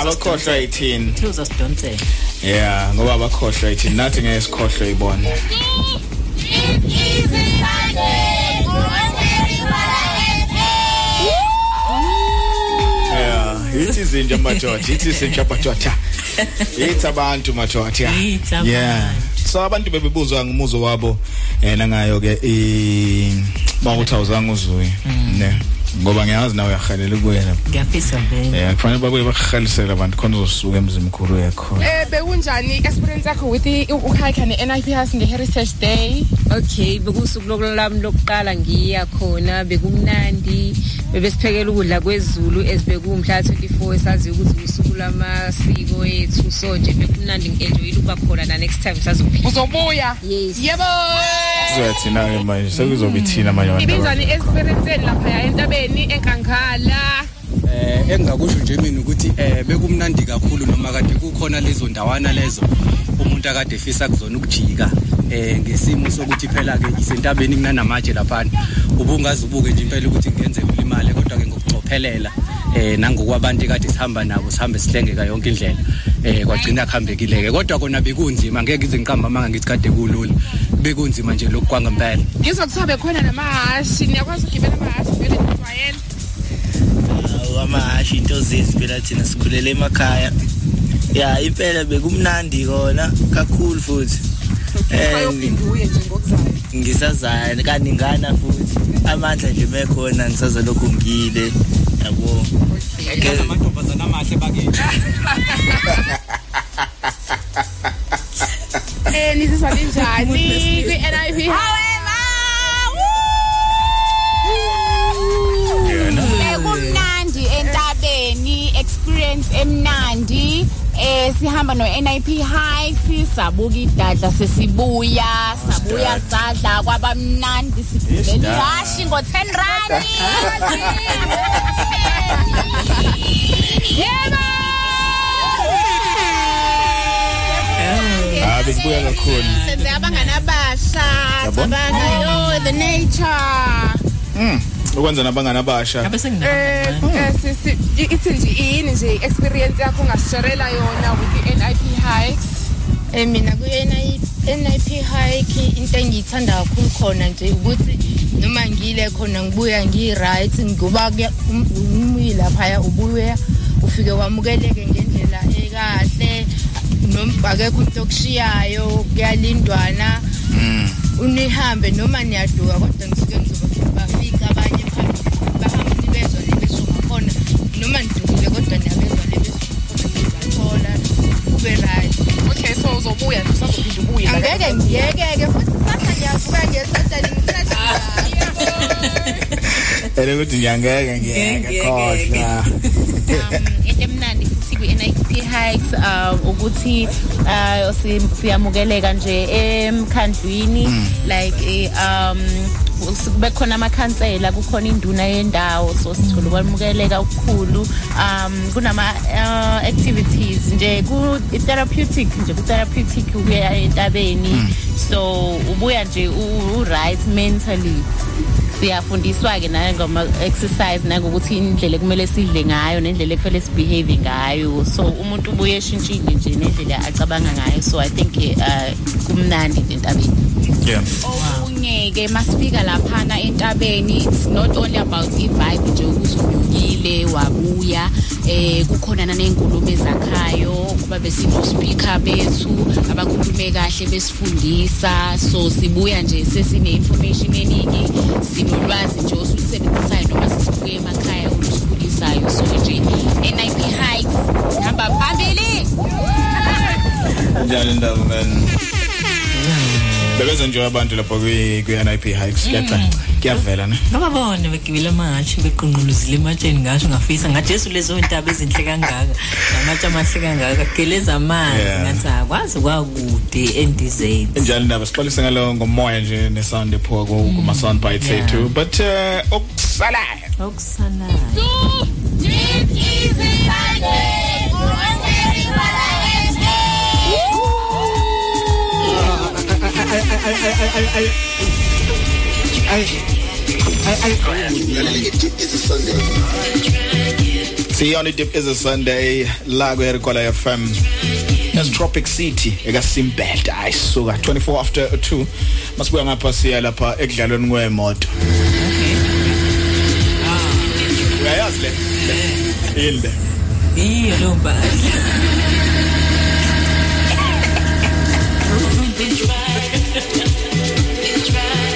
Speaker 1: abakhohlwa 18
Speaker 2: Thuza sidonsela.
Speaker 1: yeah ngoba abakhohlwa 18 nathi ngeke sikhohlwe ibona yeah ithi izinja madoda ithi izinja madoda ithi abantu madoda
Speaker 2: Ithi abantu.
Speaker 1: yeah. So abantu bebebuzwa ngumuzo wabo eh nangayo ke i bawuthi awuzange uzuye ne ngoba ngiyazi nawe uyahalela kuyena
Speaker 2: Ngiyafisa vele.
Speaker 1: yeah kufanele babuye bakhalisele abantu khona uzosuka emzimkhulu yakho
Speaker 8: Eh bekunjani experience yakho with i- ukuhike ne-NIPS nge-Heritage Day?
Speaker 18: okay bekusuku lokulami lokuqala ngiya khona bekumnandi. Bebesiphekela ukudla kwezulu ezibekuwumhla 24 esaziyo ukuthi usuku lamasiko ethu so nje bekumnandi ngi-enjoyile ukuba khona na next time sazophila
Speaker 8: Uzobuya?
Speaker 18: Yes.
Speaker 8: Yebo.
Speaker 1: kuzoyathina ke manje sekuzoba ithina manje
Speaker 8: Ibinjani experience lapha entabeni enkangala?
Speaker 16: eh engingakusho nje mina ukuthi eh bekumnandi kakhulu noma kade kukhona lezo ndawana lezo umuntu akade efisa kuzona ukujika eh ngesimo sokuthi phela ke isentabeni kunanamatshe laphana ubungazi ubuke nje impela ukuthi ngenze ulimale kodwa ke ngokucophelela eh nangokwabantu kade sihamba nabo sihambe sihlengeka yonke indlela eh kwagcina kuhambekile ke kodwa kona bekunzima ngeke ize ngiqamba manga ngithi kade kulula. Bekunzima nje lokhu kwangempela
Speaker 8: Ngizwa kuthiwa bekhona namahashi, niyakwazi ukugibela amahashi vele nijwayele?
Speaker 19: amahashi into zezi phela thina sikhulele emakhaya. Ya impela bekumnandi kona kakhulu futhi.
Speaker 8: Uyophinde uye nje ngokuzayo.
Speaker 19: ngisazaya kaningana futhi. Amandla nje mekhona ngisaza lokhu ngile. Yabo.
Speaker 16: Amantombazana amahle bakithi.
Speaker 8: Eh nizizwa linjani kwi-NIP?
Speaker 20: kumnandi entabeni experience emnandi. Eh sihamba no NIP hikes sabuka idadla sesibuya sabuya sadla kwabamnandi sigibela ihashi ngo 10 rand.
Speaker 8: Yebo!
Speaker 1: ah bekubuya kakhulu.
Speaker 20: Senze abangani abasha
Speaker 1: Yabo.
Speaker 20: cabanga yo the nature.
Speaker 1: Mm ukwenza nabangani abasha.
Speaker 8: Eh eh, ithi nje yini nje experience yakho ungasishorela yona with i-NIP hikes?
Speaker 21: Eh mina ku NIP hike into engiyithanda kakhulu khona nje ukuthi noma ngile khona ngibuya ngi-right ngoba kuya- um- umuyi laphaya ubuya ufike wamukeleke ngendlela ekahle noma akekho umuntu okushiyayo kuyalindwana. Unihambe noma niyaduka kodwa nidukile kodwa niyabezwa lebesho ngakhona nibathola kube right
Speaker 8: Okay so uzobuya nje usazophinda ubuye.
Speaker 21: angeke ngiyekeke futhi sasa ngiyavuka ngiyesatani ngifresh
Speaker 1: ele ukuthi ngiyangeke ngiyeke khohlwa
Speaker 20: into emnandi futhi kwi-NIP hikes uh, ukuthi uh, si- siyamukeleka nje emkhandlwini like eh, um kube khona amakhansela kukhona induna yendawo so sithola ukwamukeleka okukhulu. Um kunama uh, activities nje ku therapeutic nje ku therapeutic ukuya entabeni. So ubuya nje u u- right mentally. Siyafundiswa ke nangoma exercise nangokuthi indlela ekumele sidle ngayo nendlela ekumele sibehave ngayo. So umuntu ubuye eshintshile nje nendlela acabanga ngayo. So i think uh, kumnandi nje entabeni.
Speaker 1: Yeah.
Speaker 20: Okunye-ke masifika laphana entabeni it's not only about i-vibe nje ukuthi unyukile wabuya eh kukhona naney'nkulumo ezakhayo kuba besino-speaker bethu abakhulume kahle besifundisa. So sibuya nje sesine-information eningi sinolwazi nje osulisebenzisayo noma sesibuye emakhaya olusikhulisayo so nje NIP hikes hamba phambili!
Speaker 1: Njani ndaba man? Bebe bezenjoy abantu lapha kwi kwi NIP hikes kuyacaca kuyavela ne?
Speaker 2: Ngababone begibela amahashi bequnquluzile ematsheni ngasho ngafisa. Ngajesu lezo ntaba ezinhle kangaka namatshe amahle kangaka geleza amanzi. Ngathi akwazi kwakude endizeni.
Speaker 1: Njalo ndaba sixolise ngalo ngomoya nje nesound ephuka ku- kuma sound bites ethu. But uh, okusalayo.
Speaker 2: Okusalayo
Speaker 1: siyona dip is a sunday la ku Erikwala FM Nas Tropic City ekasimbeda ayisuka 24 after 2 masibuya ngapha siya lapha ekudlalweni kwemoto. Uyayazi le? Yini le?
Speaker 2: Iyo leyo mpahla
Speaker 11: Lay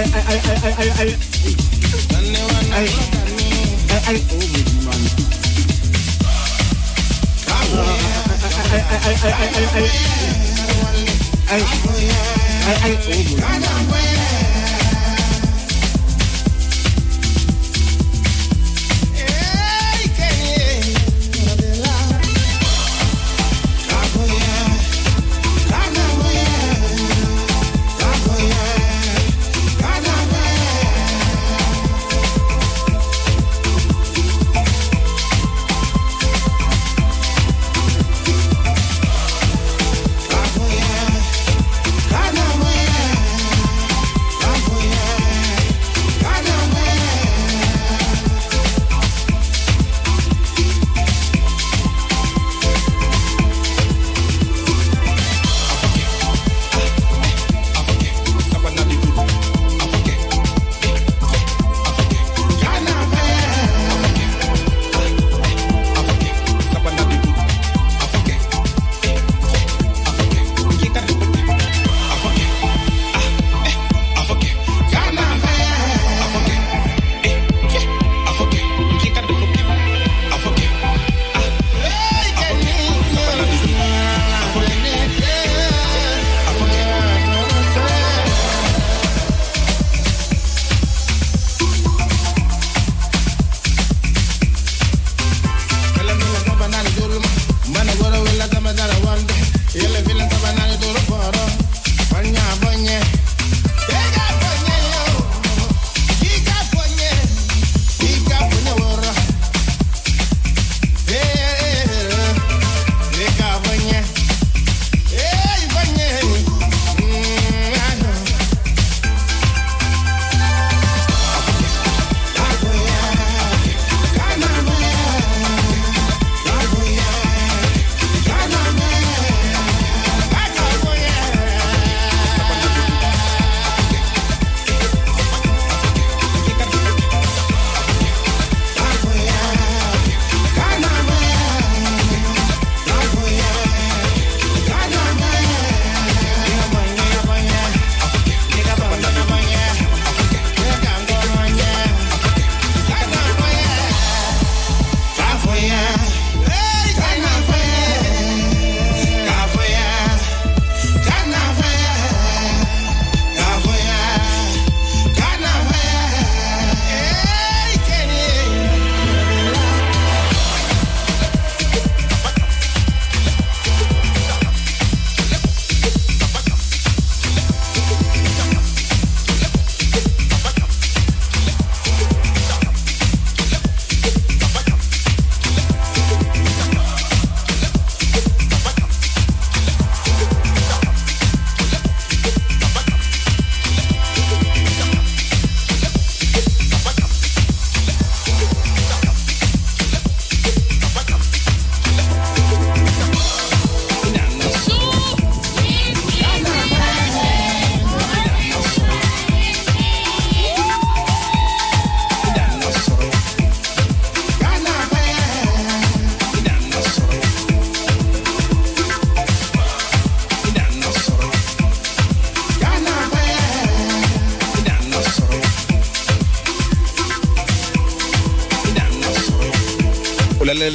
Speaker 11: I, I, I, I, I, I, I,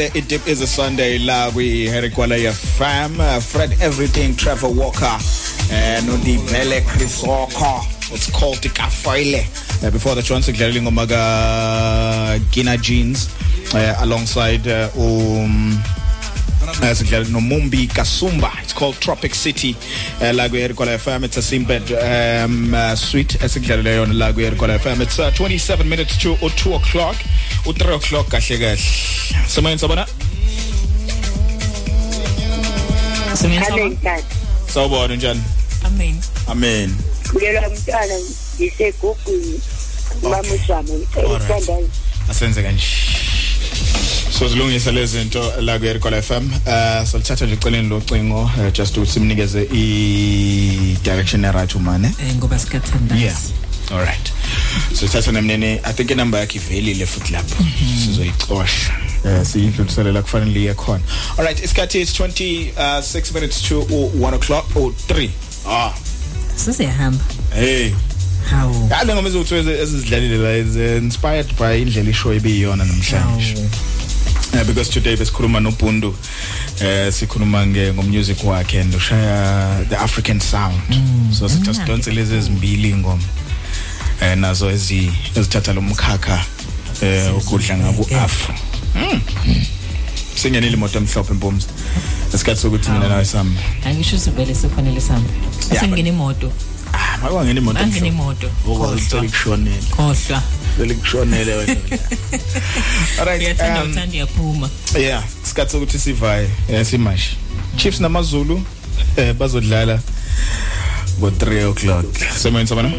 Speaker 11: oh
Speaker 1: ulalele idip is a sunday la kwi Herikwala FM uh, Fred everything Trevor Walker and Nodibele Krisoko it's called Tikafoile uh, before the chance kudlalela ingoma ka Gina Jeans uh, alongside uh, um sidlala nomumbi kasumba. It's called tropic city. Uh, la kwi-erikwala fm it's a simbed um, uh, suite. Esikudlalela yona la kwi-erikwala fm it's uh, 27 minutes to or 2 o'clock. U-3 o'clock kahle kahle. Semoyeni sabona?
Speaker 2: Semoyeni
Speaker 1: sawubona njani
Speaker 2: amen.
Speaker 1: Amen.
Speaker 22: Ngiyela umntwana ngisegugwini bamusama ngicela
Speaker 1: asenze kanje so zilungisa lezi zinto la kwi-erikwala fm uh solithatha nje eceleni lo cingo uh, just ukuthi simnikeze i-direction eright umane?
Speaker 2: Eh ngoba sikhathanda
Speaker 1: yeah. All right. So thatha nemnene i think inumber yakhe ivelile futhi lapho. Sizoyicosha eh siyidluliselela kufanele iye khona. All right isikhathi is 26 minutes to 1 o'clock or 3 ah.
Speaker 2: Sesiyahamba
Speaker 1: hey.
Speaker 2: Hawu.
Speaker 1: Yale ngoma ezothiwe ezizidlalile la is uh, inspired by indlela ishow ebiyiyona namhlanje. Uh, because today besikhuluma noBundu eh sikhuluma nge ngomusic wakhe and ushaya the African sound. So sithi sidonse lezi ezimbili ingoma eh nazo ezi ezithatha lo mkhakha eh ukudla ngaku afro. Mm. singenile imoto emhlophe empumzi esikhathi sokuthi mina nawe sami.
Speaker 2: Angisho sivele sefanele sami. Asengena imoto.
Speaker 1: Ah makwangena imoto
Speaker 2: angena imoto.
Speaker 1: Ukwazi ukushonela
Speaker 2: khohlwa.
Speaker 1: Vele kushonele wena. Alright
Speaker 2: uyathanda
Speaker 1: um,
Speaker 2: uthanda iyaphuma
Speaker 1: yeah isikhathi sokuthi sivaye eh, simashi Chiefs namaZulu eh bazodlala ngo 3 o'clock semoyeni sabana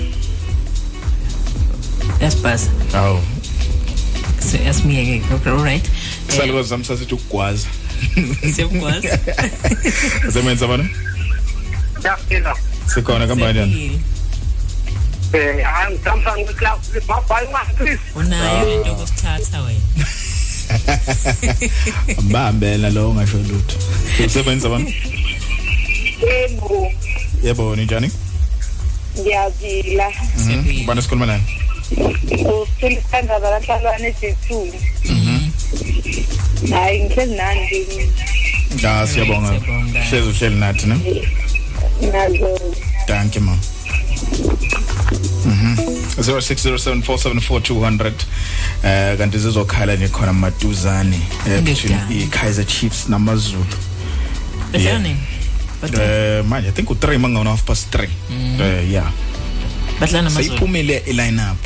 Speaker 2: yasibhasa
Speaker 1: awu.
Speaker 2: So yasimiyeke okay all right.
Speaker 1: Salukwazi sami sasithi ukugwaza.
Speaker 2: Siyakwazi
Speaker 1: semoyeni sabana
Speaker 6: Yaphila.
Speaker 1: Sikhona kambanjani
Speaker 6: Eh, hayi Samsung ngicloud mabhayi please.
Speaker 2: unayo into yokusithatha wena
Speaker 1: mbambela lo ngasho lutho semoyeni sabana
Speaker 22: Yebo,
Speaker 1: yebo njani
Speaker 22: ngiyazila.
Speaker 1: Mhm. ubani sikhuluma naye
Speaker 22: Usithula isithandaba lanhlalwane eJesu. Hayi ngihleli nandi
Speaker 1: da siyabonga hlezi uhleli nathi ne
Speaker 22: nazo.
Speaker 1: Thank you, ma'am. Mhm. 0607474200 eh kanti zizokhala nje khona maduzane eh between i Kaizer Chiefs namaZulu.
Speaker 2: Badlala nini?
Speaker 1: Eh manje I think u3 mangona half past 3. Eh yeah.
Speaker 2: badlala namaZulu
Speaker 1: Seyiphumile i lineup.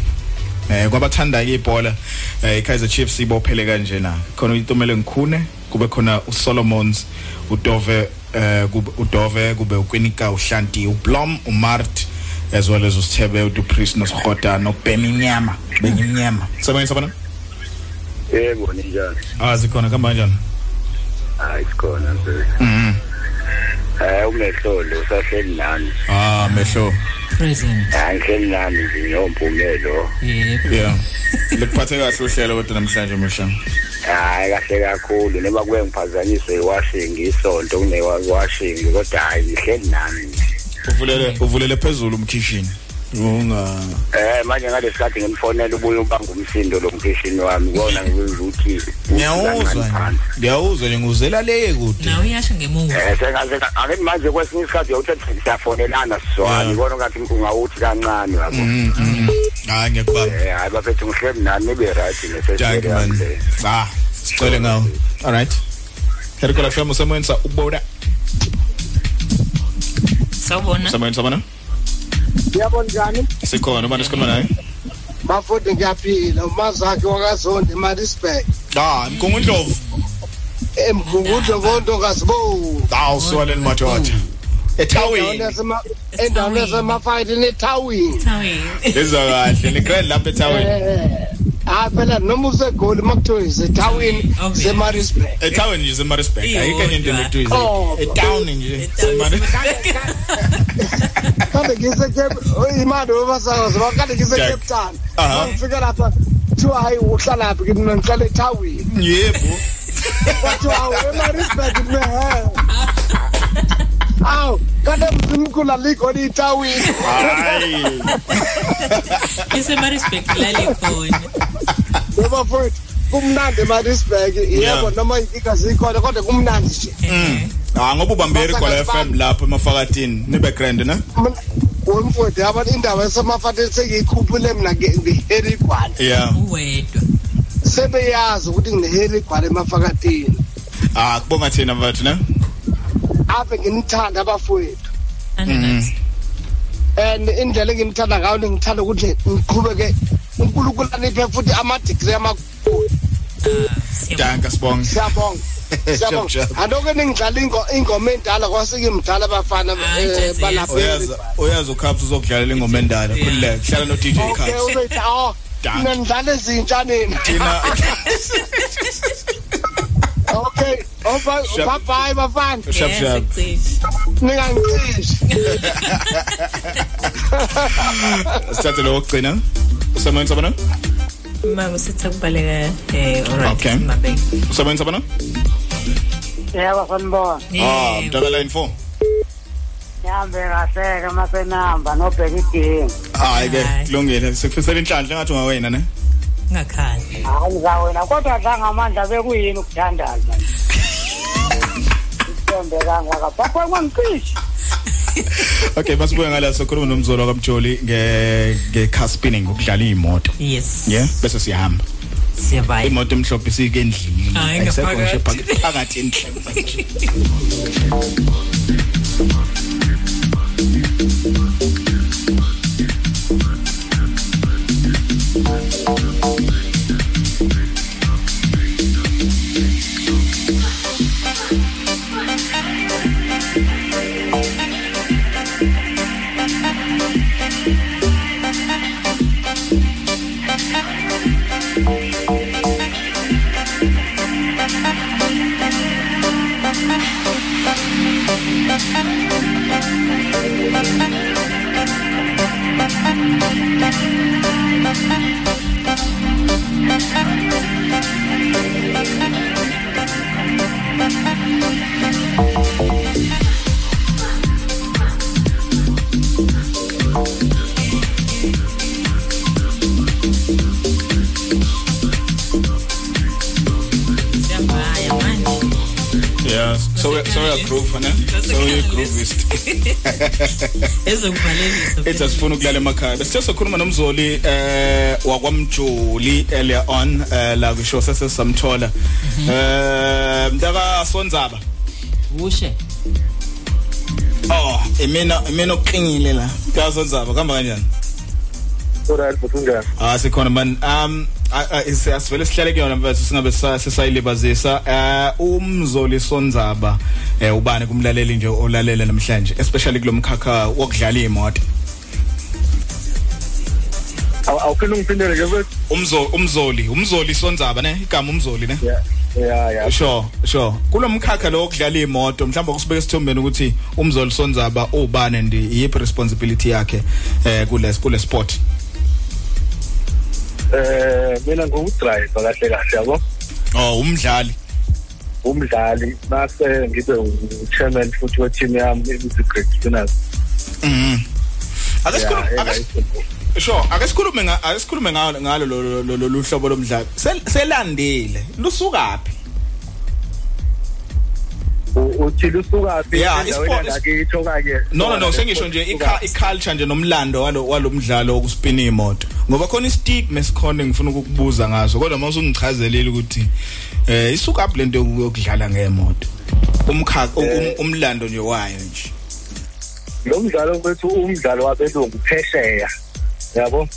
Speaker 1: Eh kwabathanda ke ibhola eh i Kaizer Chiefs ibophele kanje na. Khona uyitomele ngikhune kube khona uSolomons uDove eh kube uDove kube uKwinika uHlanti uBlom uMart as well as usithebe uDupriest noSigota noBeminyama Beminyama. Sebenza sabana?
Speaker 6: Yebo ninjani?
Speaker 1: Ah zikhona kanjani?
Speaker 6: Hayi sikhona mfethu.
Speaker 1: Mhm.
Speaker 6: Eh umehlolo usahleli nani?
Speaker 1: Ah mehlo.
Speaker 2: Present
Speaker 6: Hayi ngihleli nani nje ngompumelo.
Speaker 2: yebo
Speaker 1: Yeah. Lekuphathe kahle uhlelo kodwa namhlanje mehlo.
Speaker 6: Hayi kahle kakhulu noma kuye ngiphazanyiswe iwashing isonto kunewashing kodwa hayi ngihleli nani.
Speaker 1: Uvulele uvulele phezulu umkhishini. Unga
Speaker 6: Eh manje ngalesikhathi ngimfonela ubuye ubanga umsindo lo mkhishini wami kona ngikwenza ukuthi
Speaker 1: Ngiyawuzwa. Ngiyawuzwa nje nguzela leye kude.
Speaker 2: nawe uyasho ngemuva
Speaker 6: Eh sengaze ake manje kwesinye isikhathi uyawuthi siyafonelana sizwana ngibona ngathi ungawuthi kancane yabo.
Speaker 1: Mhm. mhm. Hayi ngiyakubamba.
Speaker 6: Eh hayi bafethu ngihleli nani nibe right
Speaker 1: Thank you man. Ah, sicela ngawo. All right. Herikola FM usemoyenza uboda.
Speaker 2: sawubona
Speaker 1: Usemoyenza sabana?
Speaker 23: Yabo njani?
Speaker 1: Sikhona ubani sikhuluma naye?
Speaker 23: Bafundi ngiyaphila umazakhe wakaZonde Marisburg.
Speaker 1: Ah, Mgungundlovu.
Speaker 23: Emgungundlo konto kasibo.
Speaker 1: Awu swaleni madoda. Ethawini.
Speaker 23: Endaweni yasemafight eThawini.
Speaker 2: Thawini.
Speaker 1: Lezwa kahle ni grand lapha ethawini.
Speaker 23: Ah phela noma usegoli makuthiwa iseThawini seMarisburg.
Speaker 1: Ethawini nje seMaritzburg. Ayikho enye into lokuthi
Speaker 23: Oh.
Speaker 1: etown nje. seMaritzburg.
Speaker 23: Kade ngise Cape imali webasakazi bakade ngise
Speaker 1: Jack.
Speaker 23: Cape Town.
Speaker 1: Aha.
Speaker 23: Ngifika lapha kuthiwa hayi uhlala phi kimi ngihlala eThawini.
Speaker 1: Yebo.
Speaker 23: Kuthiwa hawu eMarisburg mehe. Aw, kade mzimkula likhona eThawini.
Speaker 1: Hayi.
Speaker 2: isemarisburg lali khona
Speaker 23: Ngoba futhi kumnandi eMarisburg yebo
Speaker 1: Yeah.
Speaker 23: noma igazi ikhona kodwa kumnandi nje.
Speaker 1: Mm. Ah ngoba ubambere kwa FM lapho emafakatini nibe grand na?
Speaker 23: Wemfowethu abantu indaba esemafateni sengiyikhuphule mina ngeherigwana.
Speaker 1: Yeah.
Speaker 2: uwedwa
Speaker 23: Sebeyazi ukuthi ngineherigwana emafakatini.
Speaker 1: Ah kubonga thina mfethu na?
Speaker 23: Apha nginithanda abafowethu.
Speaker 1: Mhm.
Speaker 23: and indlela engimthanda ngayo ngithanda ukuthi ngiqhubeke uNkulunkulu aniphe futhi ama degree amakhulu
Speaker 1: Danke sibonga.
Speaker 23: siyabonga
Speaker 1: Shap,
Speaker 23: siyabonga
Speaker 1: shap.
Speaker 23: andoke ningidlala ingo- ingoma endala kwasike mdala abafana eh, balapha
Speaker 1: Uyaza uyaza ukhapha uzokudlalela ingoma endala. Khulileke. Hlala no DJ
Speaker 23: okay
Speaker 1: Cuts.
Speaker 23: uzoyithi oh
Speaker 1: Danke.
Speaker 23: mina ngidlala ezintsha nina
Speaker 1: Thina
Speaker 23: okay oba
Speaker 1: Shap.
Speaker 23: Bye bye bafana
Speaker 1: Shap, shap.
Speaker 23: ningangicishi
Speaker 1: sithathe lo wokugcina. Usemoyeni sabana?
Speaker 2: mama sithi akubaleka eh alright
Speaker 1: Okay.
Speaker 2: mabe
Speaker 1: Usemoyeni sabana?
Speaker 22: Yebo sanibona.
Speaker 1: Ah, mdala line 4.
Speaker 22: Ya
Speaker 23: ahambe kahle ke masenamba nobheka idinga
Speaker 1: hayi ke kulungile sikufisela inhlanhla engathi ungawena ne
Speaker 2: ngakhali
Speaker 23: hayi ngawena kodwa dlanga amandla bekuyini ukuthandaza Isembe kangaka. Papa kwangicishe
Speaker 1: okay masibuye ngala sokhuluma nomzolo kaMjoli nge nge car spinning ukudlala imoto
Speaker 2: yes.
Speaker 1: Yeah bese siyahamba.
Speaker 2: Siyabaya.
Speaker 1: Imoto emhlophe isike endlini.
Speaker 2: Hayi,
Speaker 1: Ayisekho nje
Speaker 2: ngaphakathi.
Speaker 1: phakathi- phakathi endlini. so we- so we are groove ne? So we groovist
Speaker 2: ezokuvalelisa
Speaker 1: ethi asifuna ukulala emakhaya. Besithe sokhuluma nomzoli eh wakwamjoli earlier on eh la kusho sese samthola. Eh mntaka sonzaba
Speaker 2: ushe.
Speaker 1: Oh imina imina uqingile la. Mntaka sonzaba kuhamba kanjani?
Speaker 24: Alright, buthunjani?
Speaker 1: Ah sikhona man um asivele sihlale kuyona mfethu singabe eh umzoli sonzaba eh ubani kumlaleli nje olalela namhlanje especially kulomkhakha wokudlala imoto
Speaker 24: Awuphinde ungiphindele ke mfethu?
Speaker 1: umzoli umzoli umzoli sonzaba ne? Igama umzoli ne?
Speaker 24: Yeah, yeah, yeah.
Speaker 1: sure sure. Kulomkhakha lo wokudlala imoto mhlawumbe kusibeke sithombeni ukuthi umzoli sonzaba ubani and yiphi responsibility yakhe eh kule kule sport?
Speaker 24: Eh mina ngumdriver kahle kahle yabo.
Speaker 1: oh umdlali
Speaker 24: Umdlali mase ngibe u-chairman futhi we-team yami ithi Great Spinners.
Speaker 1: mhm ake sikhulume
Speaker 24: Yeah,
Speaker 1: ake sure ake sikhulume nga ake sikhulume ngalo ngalo lo- lo- lo lo hlobo lomdlalo Sel- selandile
Speaker 24: lusuka phi
Speaker 1: Yeah,
Speaker 24: endaweni
Speaker 1: isport-
Speaker 24: yakitho kanye.
Speaker 1: no no no sengisho nje iculture nje nomlando walo walomdlalo wokuspina imoto ngoba khona istigma esikhona ngifuna ukukubuza ngazo kodwa mase ungichazelile ukuthi eh isuka up lento yokudlala ngemoto umkhakha um- umlando nje wayo nje.
Speaker 24: Lo mdlalo wethu umdlalo wabelungu phesheya yabo?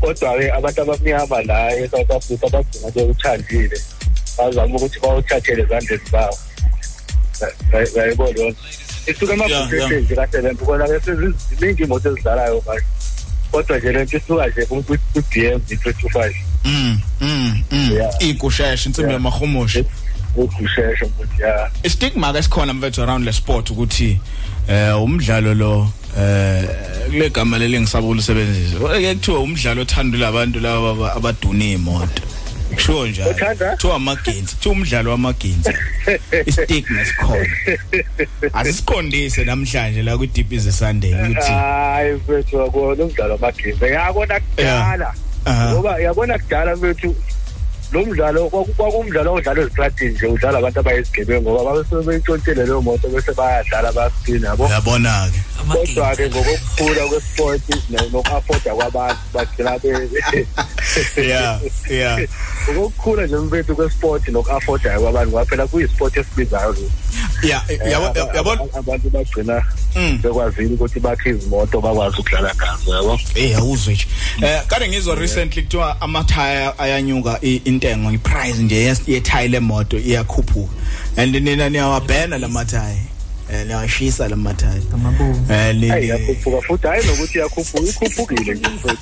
Speaker 24: Kodwa ke abantu abamnyama la eSouth Africa bagcina bewuthandile bazama ukuthi bawuthathele ezandleni zawo yayibona isuka emabhukesheni nje kasebenza kona ke seziningi imoto ezidlalayo manje. Kodwa nje lento isuka nje ku-BM i-325
Speaker 1: mm mm mm. Ikusheshe insimbi yamahumusha
Speaker 24: ukusheshe mfowethu ya.
Speaker 1: Istigma ke sikhona mfethu around le sport ukuthi eh umdlalo lo eh kule gama leli ngisaba ukusebenzisa ke kuthiwa umdlalo othandwa labantu laba aba- abaduna imoto kusho njalo? Kuthiwa amagenzi kuthiwa umdlalo wamagenzi istigma sikhona asisiqondise namhlanje la ku deep is a sunday ukuthi
Speaker 24: hayi mfethu yakona umdlalo wamagame yakona kudala.
Speaker 1: Aha.
Speaker 24: ngoba yabona kudala mfethu lo mdlalo kwaku- kwakumdlalo odlala ezitradini nje udlala abantu abayizigebengu ngoba babesuke beyitshontshele leyo moto bese bayadlala bayaspina yabo
Speaker 1: yabona ke
Speaker 24: kodwa-ke ngokokukhula kwesport ne- noku-afforda kwabantu bagcina be-
Speaker 1: yeah yeah
Speaker 24: ngokokukhula nje mfethu kwesport noku-affordayo kwabantu ngoba phela kuyisport esibizayo lo.
Speaker 1: yeah
Speaker 24: Eh,
Speaker 1: yabo
Speaker 24: aba-
Speaker 1: yabo
Speaker 24: aba- abantu bagcina
Speaker 1: Mm.
Speaker 24: bekwazile ukuthi bakhe izimoto bakwazi ukudlala ngazo yabo
Speaker 1: Eh awuzwe nje. Eh kade ngizwa recently kuthiwa amathaya ayanyuka i- intengo iprice nje yes- yethaya lemoto iyakhuphuka. And nina niyawabhena lamathaya. Eh niyashisa lamathaya.
Speaker 2: Ngamabovu.
Speaker 1: Eh li-
Speaker 24: hayi yakhuphuka futhi hayi nokuthi yakhuphuka ikhuphukile nje mfethu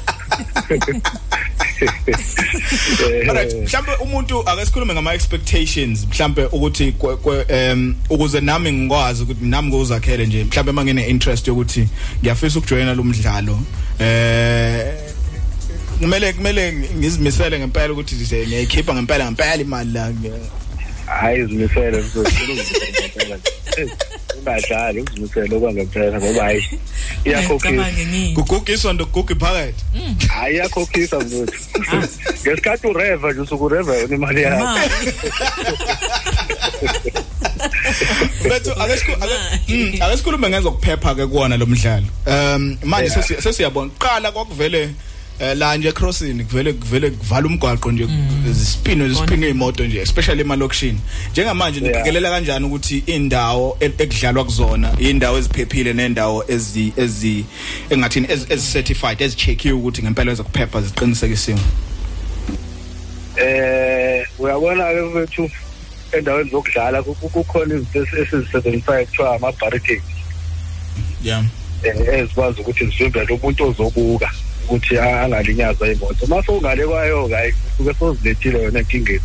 Speaker 1: Alright, mhlambe umuntu ake sikhulume ngama expectations mhlambe ukuthi kwe- kwe- em ukuze nami ngikwazi ukuthi nami ngozakhele nje mhlambe mangene interest yokuthi ngiyafisa ukujoina lo mdlalo eh kumele kumele ngizimisele ngempela ukuthi nje ngiyayikhipha ngempela ngempela imali la
Speaker 24: hayi izimisele mfethu ungadlali uzimisele okwangempela ngoba hayi iyakhokhisa
Speaker 1: kuguga isondo kuguga iphakathi.
Speaker 24: Hayi iyakhokhisa mfowethu ngesikhathi ureva nje usuke ureva yona imali yakho.
Speaker 1: Bethu ake sikhu- ake- mm, ake sikhulume ngezokuphepha ke kuwona lo mdlalo. Um manje sesiyabona. Qala kwakuvele la nje crossing kuvele kuvele kuvala umgwaqo nje zisipino zisiphinga imoto nje especially emalokishini. Njengamanje niqikelela kanjani ukuthi indawo ekudlalwa kuzona indawo eziphephile nendawo ezi ezi engathini ezi certified ezickekiwe ukuthi ngempela ezokuphepha ziqinisekisiwe
Speaker 24: eh uyabona ke mfethu endaweni zokudlala ku- ku- kukhona izinto esi- esizisebenzisayo kuthiwa ama-barricades.
Speaker 1: Yeah.
Speaker 24: Eh, ezikwazi ukuthi zivimbele umuntu ozobuka. Ukuthi a- angalinyazwa imoto mase ungale kwayo-ke hayi suke sozilethile yona enkingeni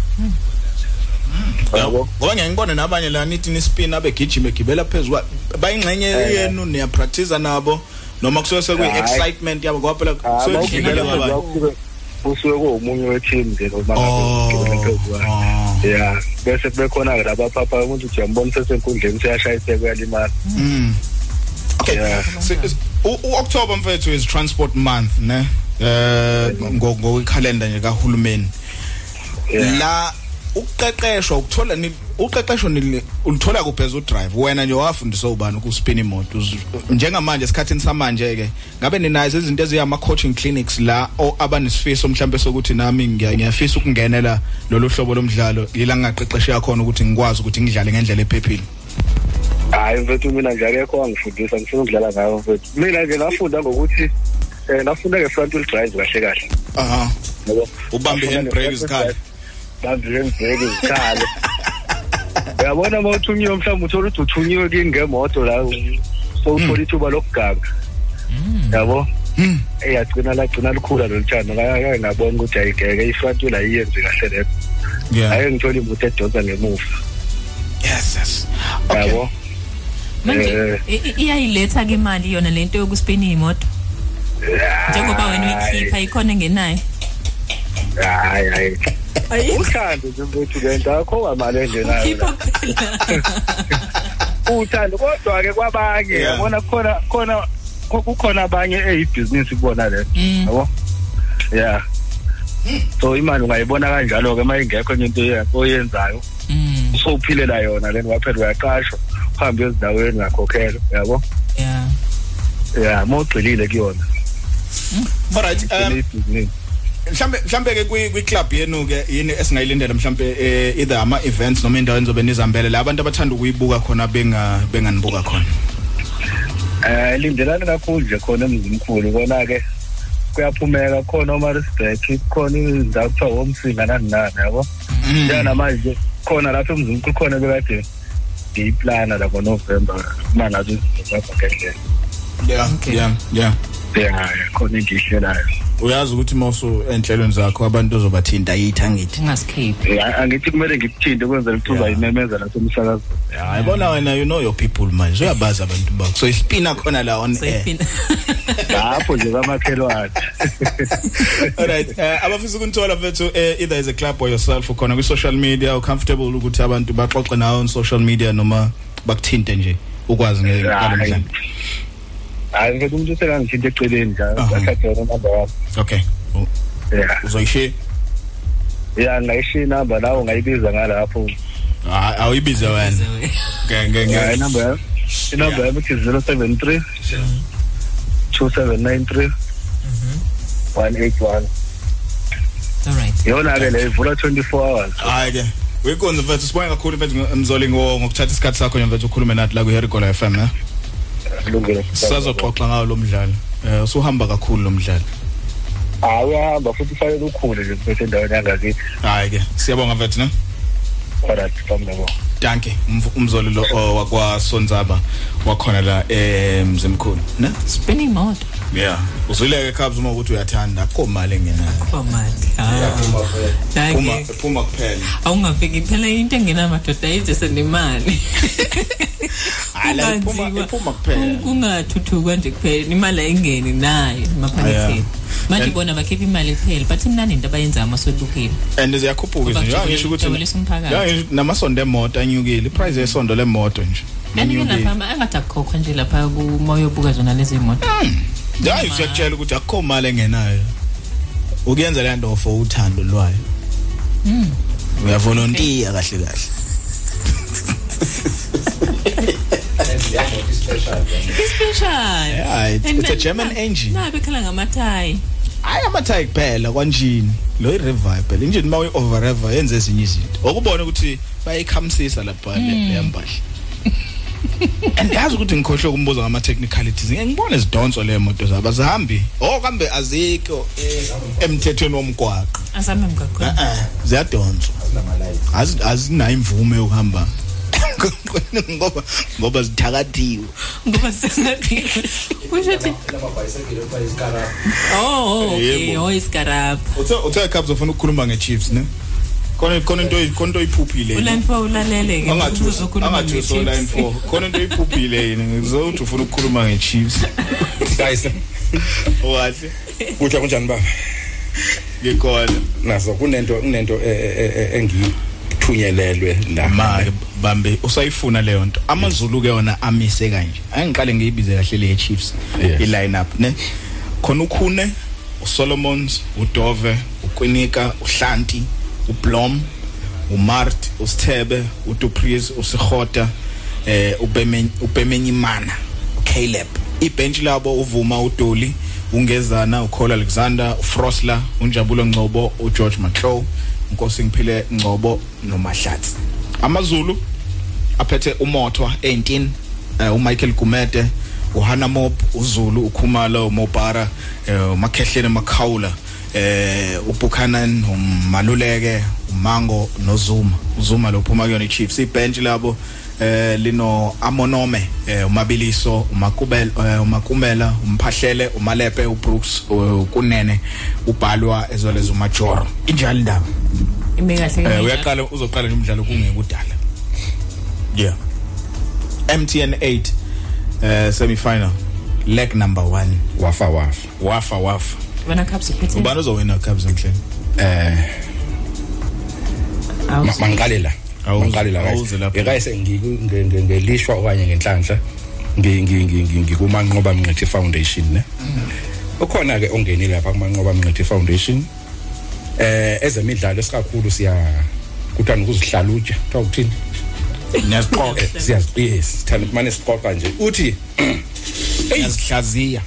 Speaker 1: ngoba ngeke ngibone nabanye la nithi nispin abegijima egibela phezulu bayingxenye
Speaker 24: Eh.
Speaker 1: yenu niyapractice nabo noma kusuke sekuyi
Speaker 24: Hayi.
Speaker 1: excitement yabo ngoba phela kusuke kudlala kwabanye
Speaker 24: usuke kuwomunye we-team nje noma ngabe ugibela phezulu kwayo. ya bese kubekhona-ke labaphapha umuntu uthi uyambona sesenkundleni seyashayiseka uyalimala
Speaker 1: Mm. Okay. Si- u- U-October mfethu is transport month ne? Eh ngo ngokukhalenda nje kahulumeni. La ukuqeqeshwa ukuthola ni uqeqesho ni ulithola kuphezulu drive wena nje wafundiswa ubani ukuspin imoto? Njengamanje esikhathini samanje ke ngabe ninazo izinto eziyama coaching clinics la o abanisifiso mhlambe sokuthi nami ngiya- ngiyafisa ukungenela lolu hlobo lomdlalo yila ngaqeqeshe yakhona ukuthi ngikwazi ukuthi ngidlale ngendlela ephephile?
Speaker 24: Hayi mfethu mina nje akekho wangifundisa ngifuna ukudlala ngayo mfethu. Mina nje ngafunda ngokuthi um ngafunda nge-front wheel drive kahle kahle.
Speaker 1: Aha. Ubambe handbrake izikhali.
Speaker 24: bambe handbrake izikhali. Uyabona uma uthunyiwe mhlawumbe uthola ukuthi uthunyiwe kini ngemoto la sowuthola ithuba lokuganga. Yabo? Eyagcina lagcina lukhula lolu kake ngabona ukuthi ayigeke i-front wheel ayiyenzi kahle leyo. Ake ngithole imoto edonsa ngemuva. Yabo.
Speaker 2: Manje
Speaker 24: Eh.
Speaker 2: iyayiletha ke imali yona lento yokuspina imoto njengoba wena uyikhipha ikhona engenayo?
Speaker 24: Hayi hayi. Uthando nje mfethu lento akho
Speaker 2: ukhipha kuphela.
Speaker 24: Uthando kodwa ke kwabanye yabona khona khona ku- kukhona abanye eyibhizinisi kubona le. Yabo? Yeah. So imali ungayibona kanjalo ke mayingekho enye into oye- oyenzayo. Usowuphilela yona leni waphela uyaqashwa uhambe ezindaweni ngakhokhelwa yabo
Speaker 2: yeah.
Speaker 24: Yeah mawugxilile kuyona.
Speaker 1: Alright um mhlambe mhlambe ke kwi kwi club yenu ke yini esingayilindela mhlambe eh, either ama events noma indawo enizobe nizambele la abantu abathanda ukuyibuka khona benga benganibuka khona?
Speaker 24: Eh lindelani kakhulu nje khona emzimkhulu kona ke kuyaphumeka khona omarisbek khona izindawo kuthiwa womsinga nani nani yabo njengamanje khona lapho emzimkhulu khona bekade ngiyiplana la ngonovemba uma ngabe izinto zakho ngendlela.
Speaker 1: Yeah yeah yeah.
Speaker 24: Yeah khona engiyihlelayo
Speaker 1: uyazi ukuthi mawusu enhlelweni zakho abantu ozobathinta yithi angithi?
Speaker 2: Ungaskip
Speaker 24: Eh, angithi kumele ngikuthinte ukwenzela ukuthi uzayimemeza nasemsakazweni
Speaker 1: hayi bona wena you know your people manje uyabazi abantu bakho. So ispina khona la on air.
Speaker 24: Lapho nje kamakhelwane
Speaker 1: alright eh, abafisa ukunithola mfethu eh, either as a club or yourself ukhona kwi social media ucomfortable ukuthi abantu baxoxe nawe on social media noma bakuthinte nje ukwazi nge- ngalo mdlalo.
Speaker 24: Hayi mfethu umuntu usengangithinta eceleni njalo athathe yona number wami
Speaker 1: okay
Speaker 24: yeah
Speaker 1: uzoyishiya
Speaker 24: ya ngayishiya inamba nawe ungayibiza ngalapho
Speaker 1: Ah, awuyibize wena Nge- nge- nge-
Speaker 24: Yeah, inamba yami inamba yami ithi 073 2793 181
Speaker 2: alright
Speaker 24: yona ke le ivula 24 hours.
Speaker 1: Hayi ke. Uyikonze mfethu sibonge kakhulu mfethu mzoli ngo- ngokuthatha isikhathi sakho nje mfethu ukhulume nathi la ku Herigola FM eh?
Speaker 24: Kulungile.
Speaker 1: Sisazoxoxa ngawo lo mdlalo. Eh usuhamba kakhulu lo mdlalo.
Speaker 24: Hayi uyahamba futhi ufanele ukhule nje mfethu endaweni yangakithi.
Speaker 1: Hayi ke siyabonga mfethu ne?
Speaker 24: Alright kamnabo
Speaker 1: danke Umv- umzoli lo oh, wakwasonzaba wakhona la emzimkhulu ne?
Speaker 2: Spin imoto
Speaker 1: yeah. Uzwileke cabs uma ukuthi uyathanda. Akho mali engenayo
Speaker 2: kwamanje
Speaker 1: phuma phuma kuphela.
Speaker 2: Awungafiki phela into engenamadoda ayize senemali.
Speaker 1: Hayi, iphuma- iphuma kuphela.
Speaker 2: kungathuthukwa nje kuphela. Imali ayingeni nayo emaphaketheni
Speaker 1: Yeah.
Speaker 2: manje
Speaker 1: And-
Speaker 2: bona bakhipha imali kuphela but imnandi into abayenzayo amasolukile
Speaker 1: and ziyakhuphuka
Speaker 2: Ngoba
Speaker 1: izinto
Speaker 2: kujabule-
Speaker 1: ngisho ukuthi
Speaker 2: kujabulisa umphakathi.
Speaker 1: Ya, ngisho namasondo emoto anyukile. Iprice yesondo lemoto nje.
Speaker 2: Kanti ke
Speaker 1: Inyukile.
Speaker 2: lapha? Angathi akukhokhwa nje lapha kumoya obuka zona lezi moto.
Speaker 1: Hayi usiyakutshela ukuthi akukho mali engenayo. Ukuyenza le nto for uthando lwayo.
Speaker 2: Mm.
Speaker 1: uyavolontiya kahle kahle.
Speaker 2: Ispecial
Speaker 1: Yeah, it- it's a German engine.
Speaker 2: na bekhala ngamathayi
Speaker 1: hayi amathayi kuphela kwanjini? Lo i-revive phela. Injini uma uyi-overever yenze ezinye izinto. Okubona ukuthi bayayikhamisisa lapha le-
Speaker 2: Mm.
Speaker 1: leya mpahla and yazi ukuthi ngikhohlwe kumbuza ngama-technicalities ngeke ngibone zidonso le moto zabo azihambi. Oh kambe azikho emthethweni womgwaqo.
Speaker 2: Asame mgaqweni
Speaker 1: Eh, ziyadonswa. Azi- azinayo imvume yokuhamba. Ngoba ngoba zithakathiwe.
Speaker 2: Ngoba sengathi kusho ukuthi oh okay.
Speaker 1: Yebo.
Speaker 2: oh isikarabha
Speaker 1: uthe uthe cabs ufuna ukukhuluma nge-chiefs ne? Khona khona into khona into oyiphuphile
Speaker 2: uline four ulalele ke uzokhuluma
Speaker 1: angathi uso line 4 khona into oyiphuphile yini? Ngizothi ufuna ukukhuluma nge-chiefs.
Speaker 25: Guys
Speaker 1: wahle.
Speaker 25: kutsha kunjani baba?
Speaker 1: Ngikhona
Speaker 25: nazo kunento kunento eh, eh, eh, engithunyelelwe la.
Speaker 1: Ma bambe usayifuna leyo nto. Amazulu ke yona amise kanje. Angiqale ngiyibize kahle le chiefs i line up ne? Khona ukhune uSolomons uDove uQinika uHlanti uBlom uMart uSithebe uDupris uSikhota eh uBemen uBemenyimana uCaleb. Ibench labo uvuma uDoli ungezana uCole Alexander uFrosler unjabulo Ngcobo uGeorge Maclow inkosi ngiphile Ngcobo noMahlatsi. amaZulu aphethe umothwa 18 uh, uMichael Gumede uHana Mop uZulu uKhumalo uMobara eh, uMakhehleni Makhawula eh uBuchanan uMaluleke uMango noZuma. uZuma lo phuma kuyona iChiefs. Ibench labo eh lino Amonome eh, umabiliso uMakubela eh, uMakumela umphahlele uMalepe uBrooks u- kunene ubhalwa ezoleza uMajoro. Injalo indaba?
Speaker 2: Ime kahle
Speaker 1: eh
Speaker 2: ke
Speaker 1: uyaqala uzoqala nje umdlalo kungekudala yeah. MTN 8 uh semi final leg number 1
Speaker 25: wafa wafa.
Speaker 1: Wafa wafa.
Speaker 2: Wena caps uphethe
Speaker 1: ubani uzowina Cubs emhleni
Speaker 25: eh mangiqale la mangiqale la ekayise ngelishwa okanye ngenhlanhla ngi- ngi- ngi- ngi- ngikumanqoba mnqethi foundation ne? Ukhona ke ongenile lapha kumanqoba mnqethi foundation. Eh ezemidlalo esikakhulu siya kuthanda ukuzihlalutya kuthiwa ukuthini?
Speaker 1: Niyasiqoqa
Speaker 25: Eh, siyazi yes sithanda kumane siqoqa nje. Uthi
Speaker 1: yazihlaziya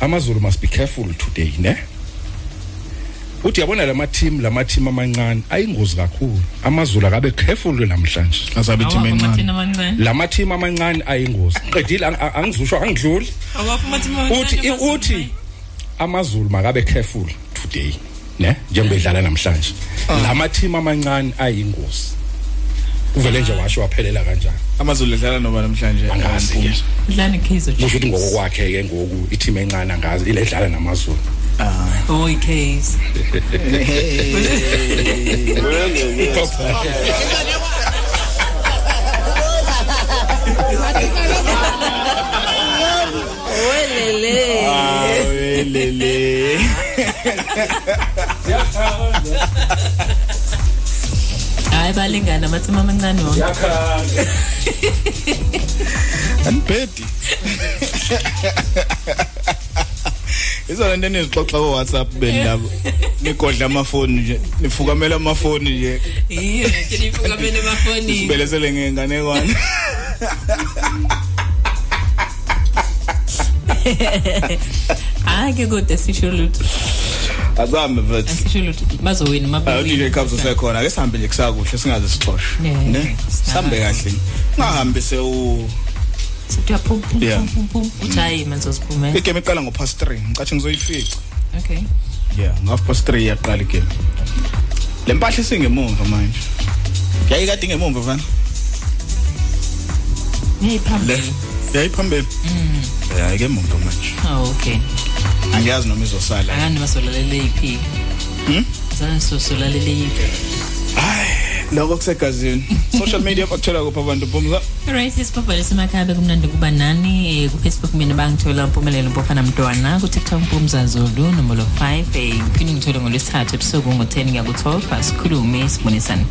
Speaker 25: amazulu must be careful today ne? Uthi yabona lama team lama team amancane ayingozi kakhulu. Amazulu akabe careful namhlanje.
Speaker 1: Asabe team encane.
Speaker 25: lama team amancane ayingozi. Qedile ang- ang- angizusho angidluli. Uthi uthi amazulu makabe careful today ne? Njengoba edlala namhlanje. Lama team amancane ayingozi. Uvele nje washo waphelela kanjani?
Speaker 1: Amazulu edlala noma namhlanje.
Speaker 25: Angazi ke.
Speaker 1: Angiphuzi.
Speaker 2: udlani kaizer
Speaker 25: kusho ukuthi ngokokwakhe ke ngoku i-team encane angazi ile edlala namazulu.
Speaker 2: Oh icase welele.
Speaker 1: Awelele
Speaker 2: hayi balingana amathimi amancane wona
Speaker 1: anibhedi izona nto enizixoxa ko-whatsapp beni labo. Nigodla amafoni nje nifukamela amafoni nje.
Speaker 2: Iyo nje nifukamele emafonini.
Speaker 1: Sibelesele ngenganekwane
Speaker 2: hayi ke kodwa sisho lutho
Speaker 1: azame but
Speaker 2: asisho lutho bazowina
Speaker 1: DJ Cubs usekhona ke sihambe nje kusakuhle singaze sixoshwe
Speaker 2: Yeah.
Speaker 1: ne? sihambe kahle. Ungahambi se u
Speaker 2: sithiwa pum pum
Speaker 1: Yeah.
Speaker 2: pum pum pum uthi hayi manje uziphumela
Speaker 1: igame iqala ngo past 3 ngicathi ngizoyifica.
Speaker 2: Okay.
Speaker 1: Yeah ngaf past 3 yaqala igame le mpahla isingemumva manje. Yayikade ingemumva fana
Speaker 2: hey
Speaker 1: le.
Speaker 2: Phambili
Speaker 1: yayiphambili
Speaker 2: mm.
Speaker 1: Yeah ikemumva manje
Speaker 2: oh okay.
Speaker 1: Angiyazi noma izosala
Speaker 2: akani basolalele yiphi
Speaker 1: Hmm?
Speaker 2: zani sosolalele yiphi
Speaker 1: lokho kusegazini social media bakuthola kuphi abantu bomza
Speaker 2: Right, isibhabhale semakhabe kumnandi kuba nani eh, ku-Facebook mina bangithola umpumelelo mpofana mntwana. Ku-tiktok mpumza zulu nombolo 5 eh, ngiphinde ngithole ngolwesithathu ebusuku ngo-10 kuya ku-12 asikhulume sibonisane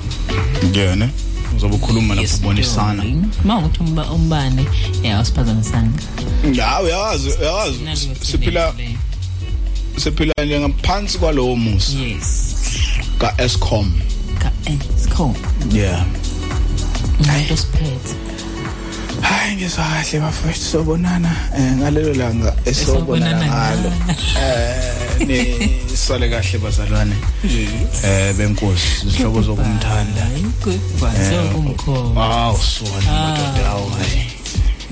Speaker 1: yeah ne uzobe ukhuluma lapho ubonisana.
Speaker 2: uma ukuthi umba- umbane ya usiphazamisanga
Speaker 1: ya uyawazi uyawazi. Siphila siphila ngaphansi kwalowo musa
Speaker 2: yes.
Speaker 1: Ka Escom
Speaker 2: ka Escom
Speaker 1: yeah.
Speaker 2: Umuntu osiphethe.
Speaker 1: Hayi ngizwa kahle bafethu sobonana. Eh ngalelo langa esobonana ngalo. Eh ni sale kahle bazalwane. Eh benkosi izihlobo zokumthanda. Wow sona madoda awu hayi.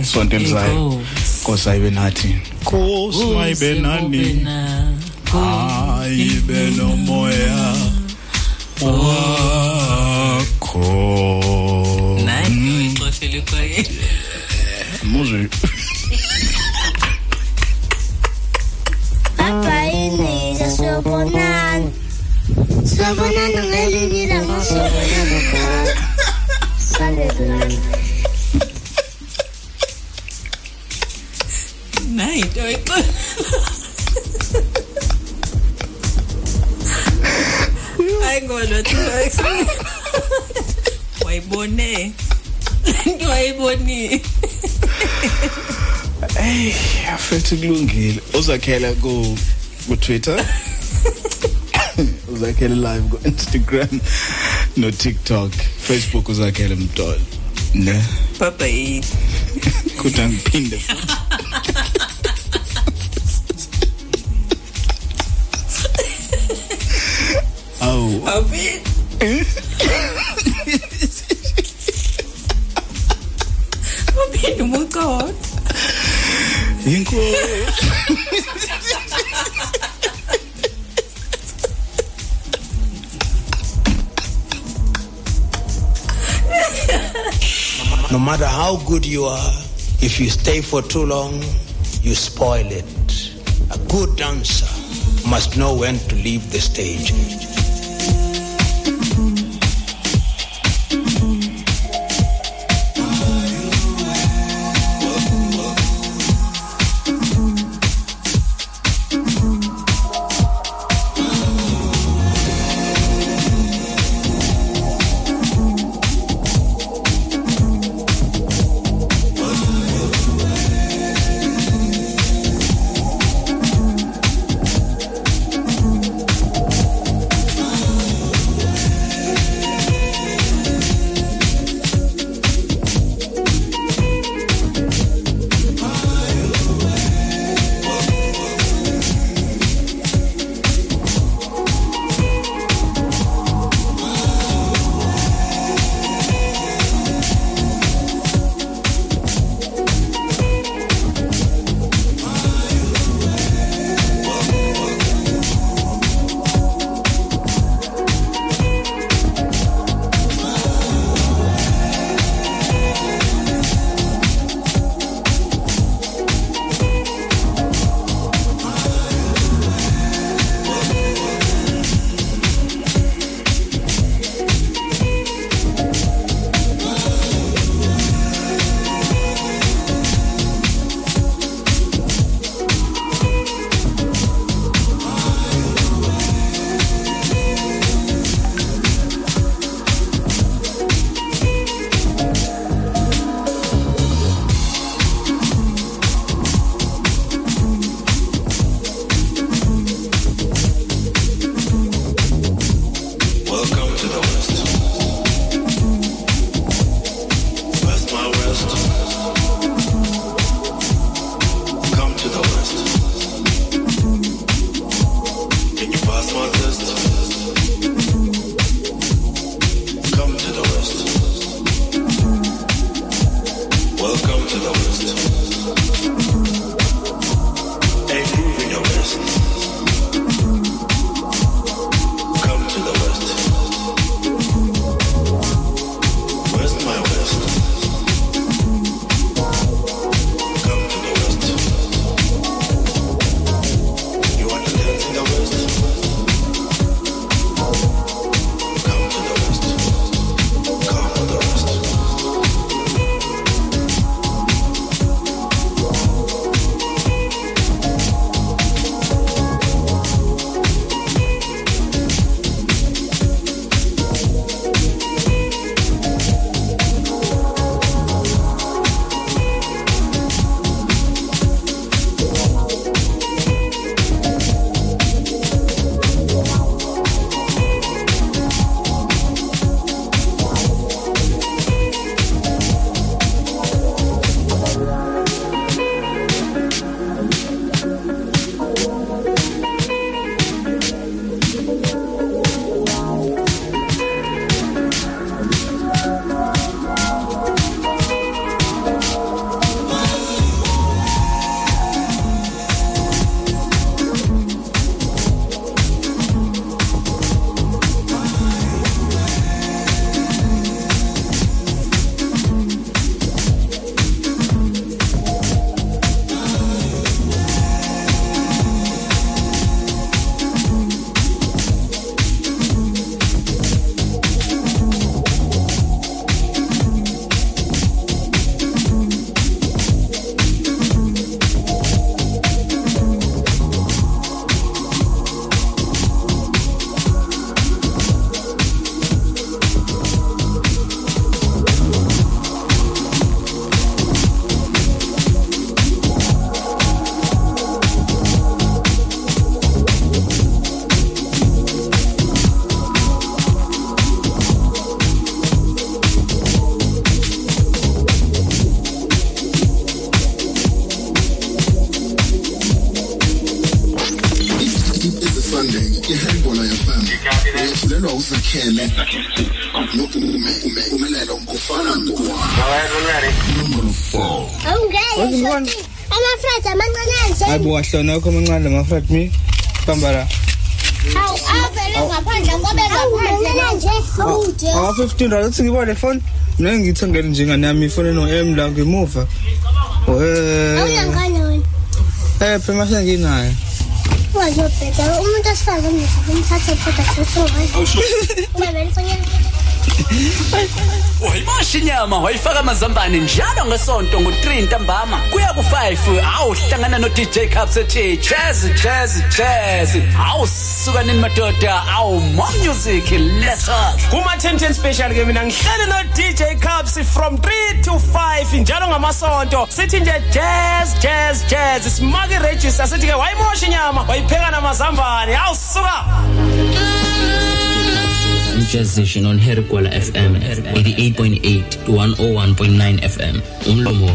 Speaker 1: Isonto elizayo Nkosi ayibe nathi Nkosi mayibe nani ayibe nomoya wakho.
Speaker 2: Nayi ixoshele kwaye
Speaker 1: muzi
Speaker 5: Abayini sobonana Sobonana ngelinye ilanga sobonana khona Sandelana
Speaker 2: nayi into oyixoshele hayi ngoba thi wayibone into wayiboni
Speaker 1: hey afethu kulungile. Uzakhela ku ku Twitter? Uzakhela live ku Instagram no TikTok. Facebook uzakhela mdolo ne?
Speaker 2: Papa yi
Speaker 1: kuthi angiphinde awu.
Speaker 2: Abi
Speaker 1: inkosi
Speaker 26: No matter how good you are, if you stay for too long, you spoil it. A good dancer must know when to leave the stage.
Speaker 27: Avele ngaphandle ngobe ngaphandle nje awude
Speaker 28: awa 15 rand. Uthi ngibone phone mina ngithengele njengani yami ifone no M la ngemuva. Oh eh.
Speaker 27: Awuyangane wena.
Speaker 28: Eh phela mase nginayo
Speaker 27: wazobheda. Umuntu asifake umnisi umthathe photo
Speaker 11: wayimasha inyama wayifaka amazambane njalo ngesonto ngo-3 ntambama. Kuya ku-5 awuhlangana no-dj caps ethi jazz jazz jazz awusuka nini madoda? Awu mo music let's up
Speaker 29: kuma-1010 special ke mina ngihlele no-dj caps from 3 to 5 njalo ngamasonto. Sithi nje jazz jazz jazz simake iregister sithi-ke wayimosha inyama wayipheka namazambane. Awusuka
Speaker 30: Session on Herkwala FM 88.8 to 101.9 FM umlomo